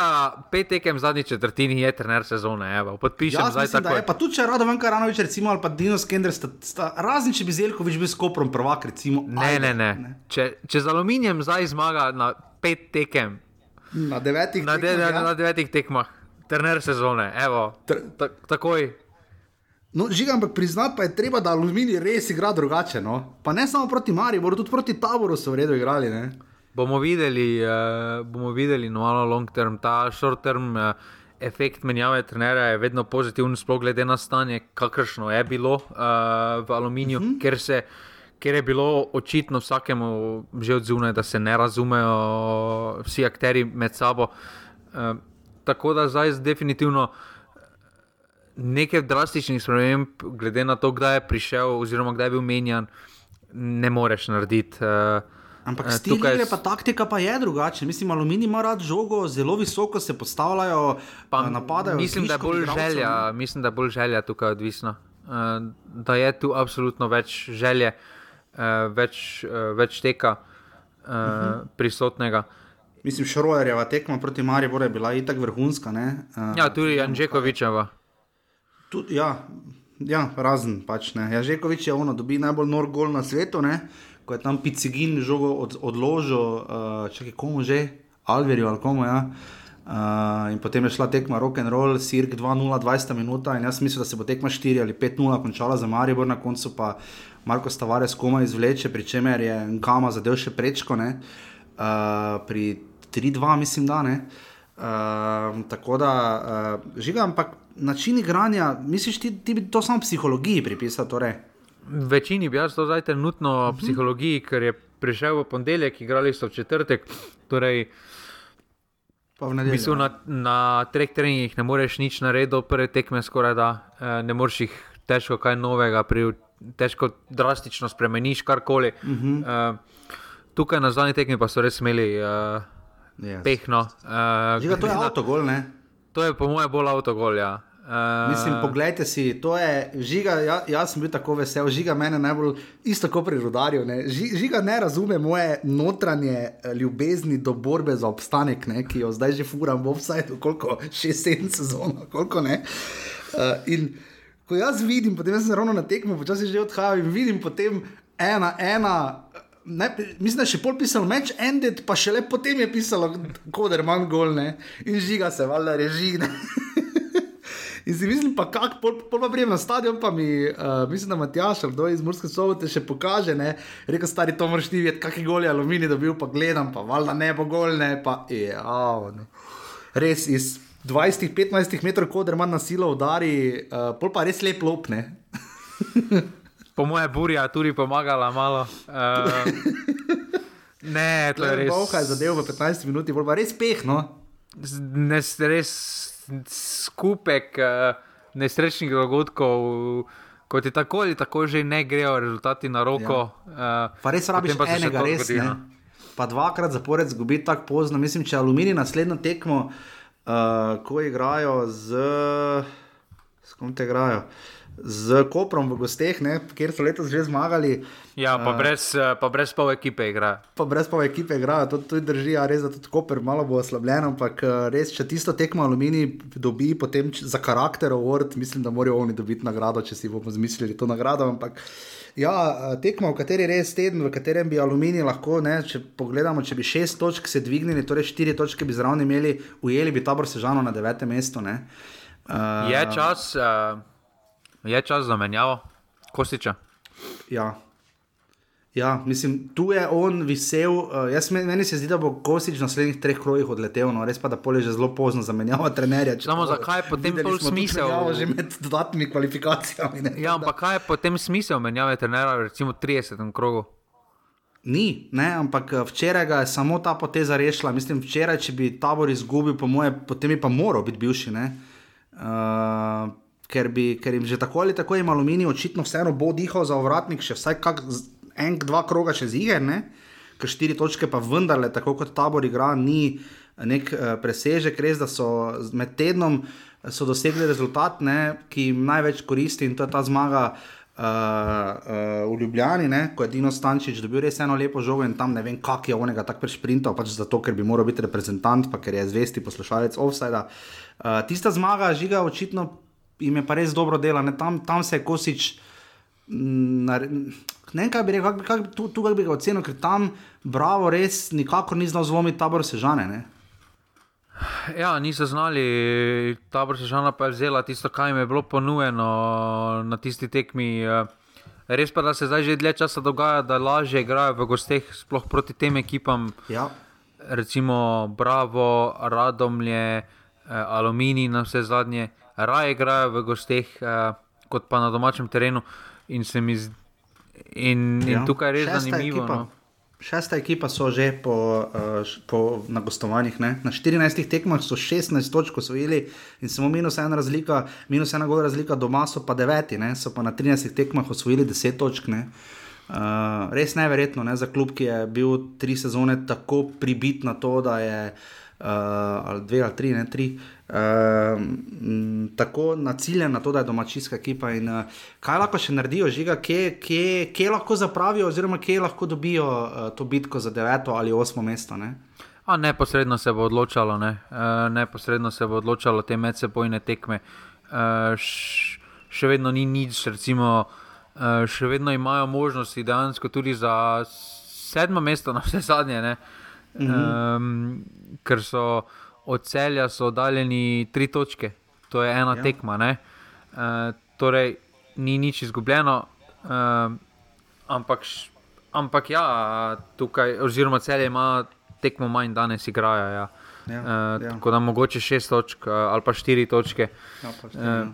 pet tekem zadnji četrtini, je trener sezone. Evo, podpišem ja, zdaj tako. Pa tudi če rado venka Ranovič, recimo, ali pa Dino Skender, sta, sta, razen če bi Zelkovič bil skoprom prvak, recimo. Ne, ajde, ne, ne. ne. Če, če z aluminijem zdaj zmaga na pet tekem. Na devetih na tekmah. De, ja. Na devetih tekmah, trener sezone, evo, Tr ta, takoj. No, žigam, ampak priznati pa je treba, da aluminij res igra drugače. No? Pa ne samo proti Mariju, tudi proti Taboru so v redu igrali. Ne? Bomo videli, uh, bomo videli no, malo long term, ta short term. Uh, Efekt menjave trenera je vedno pozitiven, sploh glede na stanje, kakršno je bilo uh, v aluminiju, uh mhm. -huh. ker, se, ker je bilo očitno vsakemu že odzivno, da se ne razumejo vsi akteri med sabo. Uh, tako da zdaj definitivno nekaj drastičnih sprememb, glede na to, kdaj je prišel, oziroma kdaj je bil menjan, ne moreš narediti. Uh, Ampak eh, stil je pa taktika, pa je drugačna. Mislim, aluminij ima rad žogo, zelo visoko se postavljajo, pa eh, napadajo. Mislim, da je bolj želja, mislim, da je bolj želja tukaj odvisna. Uh, da je tu absolutno več želje, več, več teka uh, uh -huh. prisotnega. Mislim, Šrojerjeva tekma proti Mariju je bila itak vrhunska. Uh, ja, tudi Janžekovičeva. Ja, ja, razen pač ne. Ja, Žekovič je ono, dobi najbolj nor gol na svetu, ne? Ko je tam Picigin žogo od, odložil, uh, če je komu že, Alverju ali komu. Ja? Uh, in potem je šla tekma rock and roll, Sirk 2-0, 20 minut. In jaz mislim, da se bo tekma 4 ali 5-0 končala za Maribor, na koncu pa Marko Stavares komaj izvleče, pri čemer je Nkama zadev še prečko, uh, pri 3-2, mislim, da ne. Uh, tako da, uh, žiga, ampak način igranja, misliš, ti, ti bi to samo psihologiji pripisal? Torej? Večini bi jaz to zdaj trenutno uh mhm. -huh. psihologiji, ker je prišel v ponedeljek, igrali so v četrtek. Torej, Mislim, na, na treh treningih ne moreš nič narediti, prve tekme skoraj da, eh, ne moreš jih težko kaj novega, pri, težko drastično spremeniš karkoli. Uh -huh. uh, tukaj na zadnji tekmi pa so res imeli uh, yes. pehno. Uh, Žiga, to je avtogol, ne? To je po mojem bolj avtogol. Ja. Uh, Mislim, poglejte si, to je žiga. Ja, jaz sem bil tako vesel, žiga mene najbolj isto kot pri rodarju. Ne. Žiga ne razume moje notranje eh, ljubezni do borbe za obstanek, ne, ki jo zdaj že furam v offsajdu, koliko šest, sedem sezon, koliko ne. Uh, in ko jaz vidim, potem sem ravno na tekmo, počasi že odhajam in vidim potem ena, ena. Ne, mislim, da je še pol pisal meč, ended, pa še le potem je pisalo, kot je manj golne in žiga se, valjda režine. In si mislim, pa kako, pol, pol pa prijem na stadion, pa mi, uh, mislim, da Matjaš, kdo iz Murske sobote še pokaže, ne, rekel stari, to moraš ti videti, kakšen gol je aluminij dobil, pa gledam, pa valjda ne bo golne, pa je, oh, no. res iz 20-15 metrov, kot da ima na silo udari, uh, pol pa res lep lopne. po moje burja tudi pomagala malo. Uh, ne, to je res. Boha je zadev v 15 minutah, bolj pa res pehno. Ne, res skupek uh, nesrečnih dogodkov, kot je tako ali tako že ne grejo rezultati na roko. Ja. Uh, pa res rabiš pa enega, res ne. No. Pa dvakrat zapored zgubi tako pozno. Mislim, če aluminij naslednjo tekmo, uh, ko igrajo z. S kom te igrajo? Z Koprom v gosteh, ne, kjer so letos že zmagali. Ja, pa, uh, brez, eh, pa brez pol ekipe igra. Pa brez pol ekipe igra, to tudi drži, a res, da tudi Koper malo bo oslabljen, ampak eh, res, če tisto tekmo aluminij dobi potem za karakter award, mislim, da morajo oni dobiti nagrado, če si bomo zmislili to nagrado. Ampak, Ja, eh, tekmo, v kateri res teden, v katerem bi aluminij lahko, ne, če pogledamo, če bi šest točk se dvignili, torej štiri točke bi zraven imeli, ujeli bi tabor sežano na devetem mestu. Uh, je čas, uh, Je čas za menjavo, Kostiča. Ja. Ja, mislim, tu je on visel. Uh, jaz, meni se zdi, da bo Kostič na naslednjih treh krojih odletel, no res pa da polje že zelo pozno za menjavo trenerja. Samo zakaj je potem pol smisel? Ja, že med dodatnimi kvalifikacijami. Ne, ja, ampak kaj je potem smisel menjave trenerja, recimo 30 krogu? Ni, ne, ampak eh, včeraj je samo ta poteza rešila. Mislim, včeraj, če bi tabor izgubil, po moje, potem bi pa moral biti bivši. Uh, ker, bi, ker jim že tako ali tako ima aluminij, očitno vseeno bo dihal za ovratnik, še vsaj kak, en, dva kroga še ziger, ker štiri točke pa vendarle, tako kot tabor igra, ni nek uh, presežek, res da so med tednom so dosegli rezultat, ne, ki jim največ koristi in to je ta zmaga. Uh, uh, v Ljubljani, ne, ko je Dino Stančič dobil res eno lepo žogo in tam ne vem, kako je onega tako prešprintal, pač zato, ker bi moral biti reprezentant, pa ker je zvesti poslušalec offside. Uh, tista zmaga, žiga, očitno jim je pa res dobro delo, tam, tam se je kosič. Mm, ne vem, kaj bi rekel, kako bi, tu, tu bi ga ocenil, ker tam bravo, res nikakor ni znal zlomiti tabor sežane. Ne? Ja, niso znali, tabor sežana pa je vzela tisto, kar jim je bilo ponujeno na tisti tekmi. Res pa, da se zdaj že dlje časa dogaja, da lažje igrajo v gosteh, sploh proti tem ekipam. Ja. Recimo Bravo, Radomlje, Aluminij na vse zadnje raje igrajo v gosteh, uh, kot pa na domačem terenu. In, zdi, in, in ja. tukaj je res Šesta zanimivo. Ekipa. No. Šesta ekipa so že po, uh, po, na gostovanjih. Ne? Na 14 tekmah so 16 točk osvojili in samo minus ena razlika, minus ena gola razlika, doma so pa deveti, ne? so pa na 13 tekmah osvojili 10 točk. Uh, res neverjetno ne? za klub, ki je bil tri sezone tako pribit na to, da je uh, ali dve ali tri, ne tri. Uh, Uh, tako naciljen na to, da je domačijska ekipa. In, uh, kaj lahko še naredijo, žiga, kje, kje, kje lahko zapravijo, oziroma kje lahko dobijo uh, to bitko za deveto ali osmo mesto? Ne? A, neposredno se bo odločalo, ne? uh, neposredno se bo odločalo te medsebojne tekme. Uh, še vedno ni nič, recimo, uh, še vedno imajo možnosti dejansko tudi za sedmo mesto, na vse zadnje, mm -hmm. um, ker so od celja so oddaljeni tri točke, to je ena ja. tekma. Uh, torej, ni nič izgubljeno, uh, ampak, ampak ja, tukaj, oziroma celje ima tekmo manj, danes igrajo. Ja. Ja, uh, ja. Tako da mogoče šest točk uh, ali pa štiri točke. Ja, pa štiri, uh,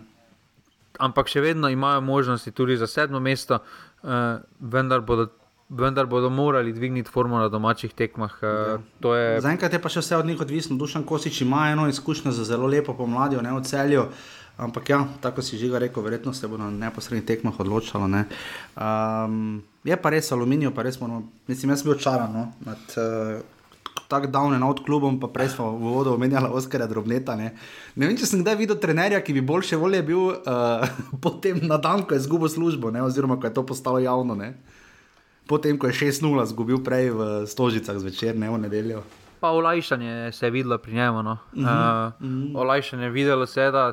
ampak še vedno imajo možnosti tudi za sedmo mesto, uh, vendar bodo vendar bodo morali dvigniti formo na domačih tekmah. Uh, je... Zaenkrat je pa še vse od njih odvisno. Dušan Kosič ima eno izkušnjo za zelo lepo pomladjo, ne v celju. Ampak ja, tako si že rekel, verjetno se bo na neposrednih tekmah odločalo. Ne. Um, je pa res aluminij, pa res moramo, mislim, jaz sem bil očaran no, nad uh, tako davnim od klubom, pa prej smo v vodo omenjali Oskarja Drobneta. Ne. ne vem, če sem kdaj videl trenerja, ki bi boljše volje bil uh, potem na dan, ko je izgubil službo, ne, oziroma ko je to postalo javno. Ne potem ko je 6-0 zgubil prej v Stožicah zvečer, ne v nedeljo. Pa olajšanje se je videlo pri njemu. No. Uh -huh, uh, uh -huh. Olajšanje je videlo se, da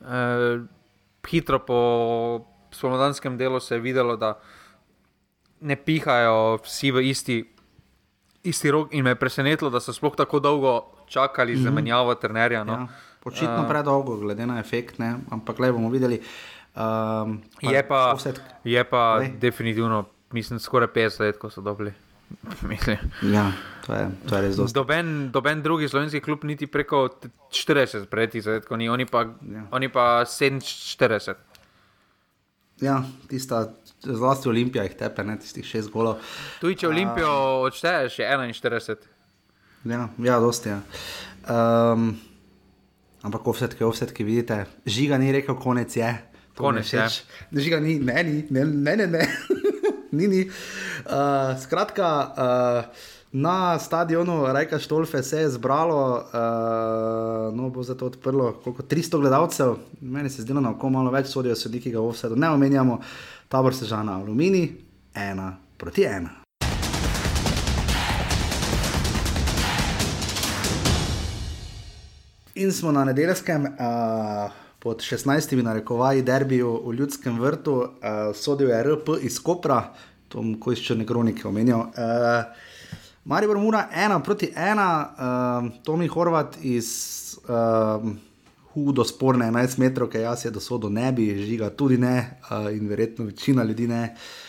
uh, hitro po spomladanskem delu se je videlo, da ne pihajo vsi v isti, isti rok. In me je presenetilo, da so sploh tako dolgo čakali uh -huh. za mhm. menjavo trenerja. No. Ja, očitno uh, predolgo, glede na efekt, ne? ampak le bomo videli. Um, je pa, je pa definitivno mislim, skoraj 50 let, ko so dobili. ja, to je, to je res dobro. Doben, doben drugi slovenski klub, niti preko 40, preti letko, ni, oni pa, ja. oni pa 47. Ja, tista, zlasti Olimpija jih tepe, ne tistih šest golov. Tu, če Olimpijo uh, odšteješ, je 41. Ja, ja dosti. Ja. Um, ampak offsetke, offsetke, vidite, žiga ni rekel, konec je. Konec je. Žiga ni, ne, ne, ne, ne. ne. Ni. ni. Uh, skratka, uh, na stadionu Rajka Štolfe se je zbralo, uh, no bo za to odprlo, koliko 300 gledalcev, meni se zdi, da lahko malo več sodijo sodniki, ki ga vse do ne omenjamo, tabor se žana Alumini, ena proti ena. In smo na nedeljskem, uh, pod 16. narekovaji derbiju v Ljudskem vrtu, uh, sodil je RP iz Kopra, je kot še nekaj kronike omenjal. Uh, Marijo Mura, ena proti ena, uh, Tomi Horvat iz uh, hudo sporne 11 metrov, ki jaz je do sodo ne bi, žiga tudi ne uh, in verjetno večina ljudi ne. Uh,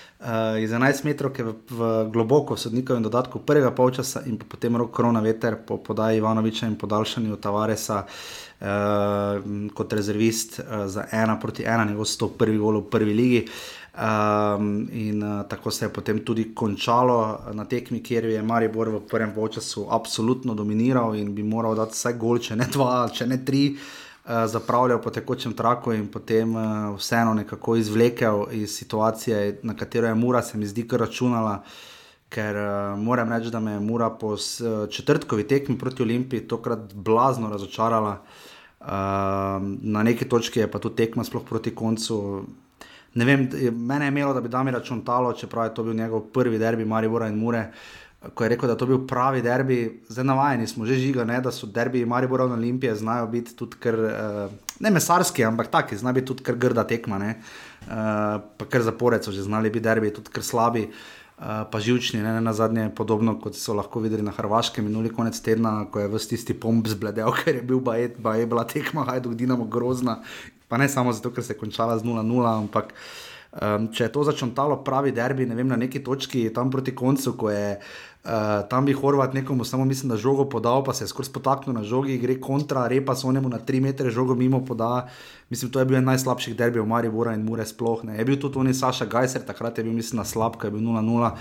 iz 11 metrov, ki je v, v globoko sodnikovem dodatku prvega polčasa in potem rok korona veter po podaji Ivanoviča in podaljšanju Tavaresa. Uh, uh, kot rezervist uh, za ena proti ena, njegov 101. gol v prvi ligi. Um, in uh, tako se je potem tudi končalo na tekmi, kjer je Maribor v prvem času absolutno dominiral in bi moral dati vse gol, če ne dva, če ne tri, uh, zapravljal po tekočem traku in potem uh, vseeno nekako izvlekel iz situacije, na katero je Mura, se mi zdi, kar računala. Ker uh, moram reči, da me je Mura po uh, četrtkovi tekmi proti Olimpiji tokrat blazno razočarala. Uh, na neki točki je pa tudi tekma, sploh proti koncu. Ne vem, mene je imelo, da bi da mi računalo, čeprav je to bil njegov prvi derbi, Maribora in Mure. Ko je rekel, da to bil pravi derbi, zdaj navajeni smo že žiga, ne, da so derbi Maribora in Olimpije znajo biti tudi kar, uh, ne mesarski, ampak taki, znajo biti tudi kar grda tekma, uh, pa kar zapored so že znali biti derbi, tudi kar slabi. Uh, Eh, pa živčni, ne, ne na zadnje, podobno kot so lahko videli na Hrvaškem minuli konec tedna, ko je v tisti pomp zbledel, ker je bil bajet, ba je bila tekma, hajduk Dinamo grozna. Pa ne samo zato, ker se je končala z 0-0, ampak um, če je to začrtalo pravi derbi, ne vem, na neki točki tam proti koncu, ko je. Uh, tam bi Horvat nekomu samo mislim, da žogo podal, pa se je skoraj spotaknil na žogi, gre kontra, repa so njemu na 3 metre žogo mimo poda. Mislim, to je bil en najslabših derbijev Maribora in Mure sploh. Ne. Je bil tudi Tony Saša Gajser, takrat je bil mislim na slab, ko je bil 0-0.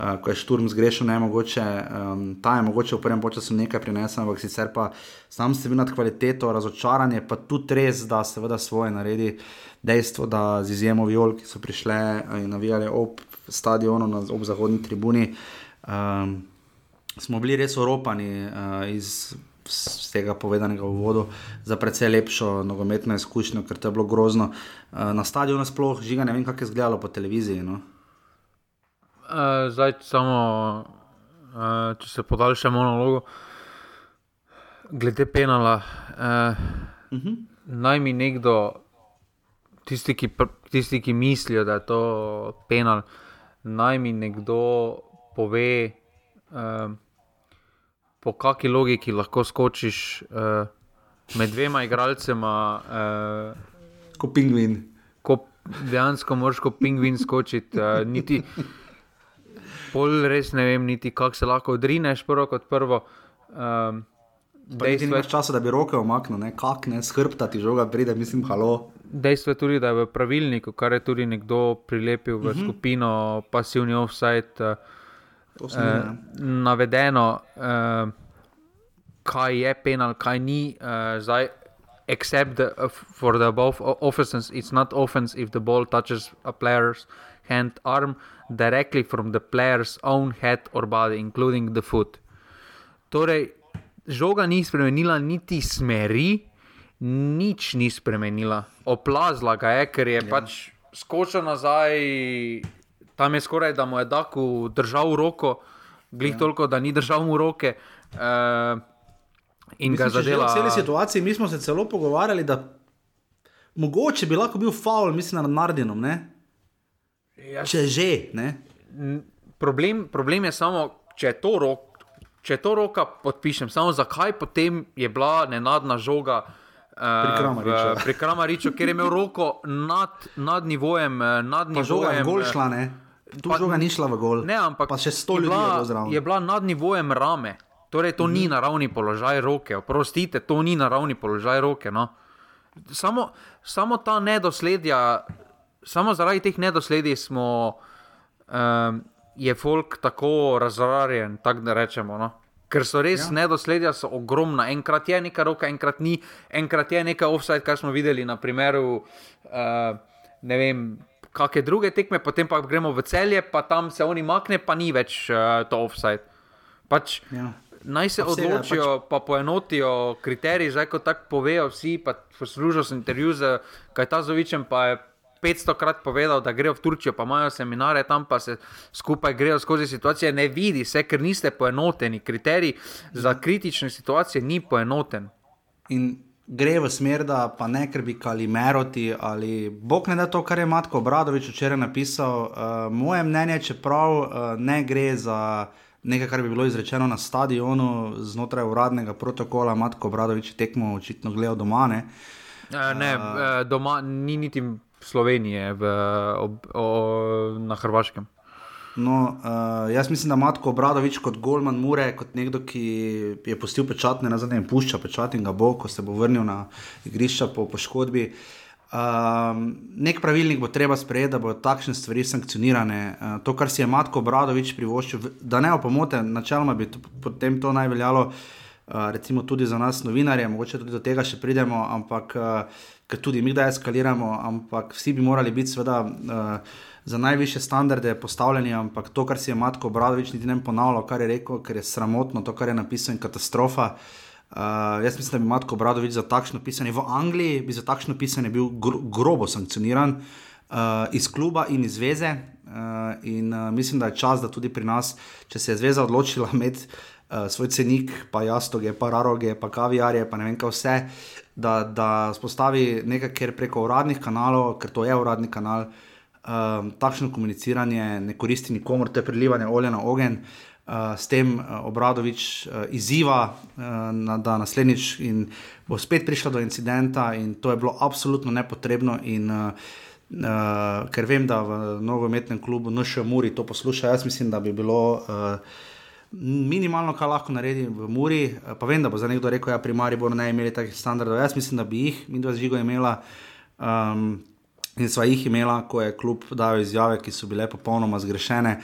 Uh, ko je šturm zgrešil, ne mogoče, um, ta je mogoče v prvem času nekaj prinesel, ampak sicer pa sam ste bili nad kvaliteto, razočaranje, pa tudi res, da seveda svoje naredi dejstvo, da z izjemo viol, ki so prišle in navijali ob stadionu, na, ob zahodni tribuni, um, smo bili res oropani uh, iz z tega povedanega v vodo za precej lepšo nogometno izkušnjo, ker to je bilo grozno. Na stadionu sploh žiga, ne vem, kako je izgledalo po televiziji. No? Uh, zdaj, samo uh, če se podaljšamo na logo, glede penala. Uh, uh -huh. Naj mi nekdo, tisti, ki, tisti, ki mislijo, da je to penal, naj mi nekdo pove, uh, po kakšni logiki lahko skočiš uh, med dvema igralcema. Uh, kot pingvin. Ko dejansko moraš kot pingvin skočiti. Uh, niti, pol res ne vem, niti kako se lahko odrineš, prvo kot prvo. Um, Dejstvo je, časa, da bi roke omaknil, kako ne skrbta ti žoga, pride, mislim, halo. Dejstvo je tudi, da je v pravilniku, kar je tudi nekdo prilepil v uh mhm. -huh. skupino pasivni offside, uh, eh, navedeno, uh, kaj je penal, kaj ni. Uh, zdaj, except the, uh, for the above offenses, it's not offense if the ball touches a player's hand, arm directly from the player's own head or body, including the foot. Torej, žoga ni spremenila niti smeri, nič ni spremenila. Oplazla ga je, ker je ja. pač skočil nazaj, tam je skoraj da mu je Daku držal roko, glih ja. toliko, da ni držal mu roke. Uh, in Mislim, ga zadela. V celi situaciji mi smo se celo pogovarjali, da mogoče bi lahko bil faul, mislim, nad Nardinom. Ja, če že. Problem, problem je samo, če je to rok. Če to roka podpišem, samo zakaj potem je bila nenadna žoga uh, pri Kramariču, ker je imel roko nad, nad nivojem. Eh, nad nivojem žoga je gol šla, ne? Tu pa, žoga ni šla v gol. Ne, ampak pa še sto ljudi je bilo zraven. Je bila nad nivojem rame, torej to mm ni naravni položaj roke. Oprostite, to ni naravni položaj roke. No? Samo, samo ta nedosledja, samo zaradi teh nedosledij smo. Um, je folk tako razvarjen, tako da rečemo. No? Ker so res ja. nedosledja, so ogromna. Enkrat je neka roka, enkrat ni, enkrat je neka offside, kar smo videli na primeru. Uh, ne vem, kakšne druge tekme, potem pa gremo v celje, pa tam se oni makne, pa ni več uh, to offside. Pač, ja. Naj se Vsega, odločijo, pač... pa poenotijo kriterije, zdaj ko tako povejo vsi, pa poslušajo se intervju z Kajtazovičem, pa je 500 krat povedal, da grejo v Turčijo, pa imajo seminare tam, pa se skupaj grejo skozi situacije. Ne vidi se, ker niste poenoteni. Kriterij za kritične situacije ni poenoten. In gre v smer, da pa ne ker bi kali meroti ali bog ne da to, kar je Matko Obradovič včeraj napisal. Uh, moje mnenje, čeprav uh, ne gre za. Nekaj, kar bi bilo izrečeno na stadionu, znotraj uradnega protokola, Matko Obradovič je tekmo očitno gledal doma. Ne, uh, ne uh, doma ni niti Slovenije v, ob, o, na Hrvaškem. No, uh, jaz mislim, da Matko Obradovič kot Golman Mure, kot nekdo, ki je postil pečat, ne nazadnje, pušča pečat in ga bo, ko se bo vrnil na igrišča po poškodbi. Um, nek pravilnik bo treba sprejeti, da bodo takšne stvari sankcionirane. Uh, to, kar si je Matko Obradovič privoščil, da ne opomote, načeloma bi to, potem to naj veljalo, uh, recimo tudi za nas, novinarje, mogoče tudi do tega še pridemo, ampak uh, ker tudi mi, da eskaliramo, ampak vsi bi morali biti, seveda, uh, za najviše standarde postavljeni. Ampak to, kar si je Matko Obradovič niti ne ponavljal, kar je rekel, ker je sramotno, to, kar je napisal, in katastrofa. Uh, jaz mislim, da bi Matko Obradovič za takšno pisanje v Angliji, bi za takšno pisanje bil gro grobo sankcioniran uh, iz kluba in iz zveze. Uh, in uh, mislim, da je čas, da tudi pri nas, če se je zveza odločila imeti uh, svoj cenik, pa jastoge, pa raroge, pa kaviarje, pa ne vem kaj vse, da, da spostavi nekaj, ker preko uradnih kanalov, ker to je uradni kanal, uh, takšno komuniciranje ne koristi nikomor, to je prelivanje olja na ogen. Uh, s tem uh, Obradovič uh, izziva, uh, na, da naslednjič bo spet prišlo do incidenta, in to je bilo absolutno nepotrebno. In, uh, uh, ker vem, da v nogometnem klubu Nošejo Muri to posluša, jaz mislim, da bi bilo. Uh, minimalno, kar lahko naredi v Muri. Eh, pa vem, da bo za nekdo rekel, da ja, pri Mariboru ne imeli takih standardov. Jaz mislim, da bi jih, mi dva zžigo imela. Um, in sva jih imela, ko je klub dal izjave, ki so bile popolnoma zgrešene.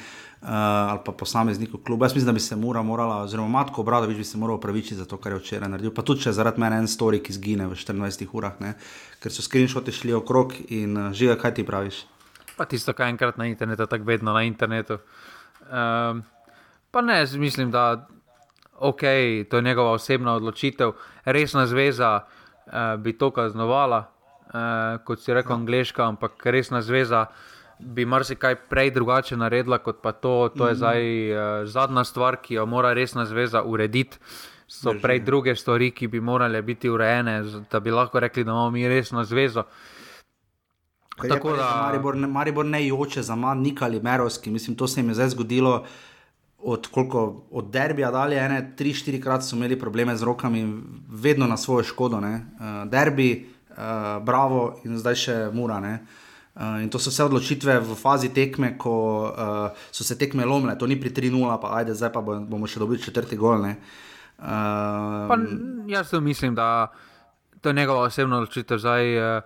Uh, ali pa posameznikov kluba. Jaz mislim, da bi se mora, morala, oziroma Matko Obradovič bi se moral upravičiti za to, kar je včeraj naredil. Pa tudi, če zaradi mene en story, ki zgine v 14 urah, ne? ker so screenshoti šli okrog in uh, žive, kaj ti praviš. Pa tisto, kar enkrat na internetu, tako vedno na internetu. Um, Pa ne, mislim, da okay, to je njegova osebna odločitev. Resna zveza uh, bi to kaznovala, uh, kot si rekel, ja. angliška, ampak resna zveza bi marsikaj prej drugače naredila, kot pa to. To je mm. zdaj uh, zadnja stvar, ki jo mora resna zveza urediti. So Drži. prej druge stvari, ki bi morale biti urejene, da bi lahko rekli, da imamo mi resno zvezo. Tako da Maribor ne, Maribor ne joče za manj, nikali Merovski. Mislim, to se jim je zdaj zgodilo. Od, koliko, od derbija dalje, ene, tri, štiri krat so imeli probleme z rokami, vedno na svojo škodo. Uh, derbi, uh, bravo in zdaj še mura. Uh, in to so vse odločitve v fazi tekme, ko uh, so se tekme lomile, to ni pri 3-0, pa ajde, zdaj pa bomo še dobili četrti gol. Uh, pa, jaz mislim, da to je njegova osebna odločitev. Zdaj, uh,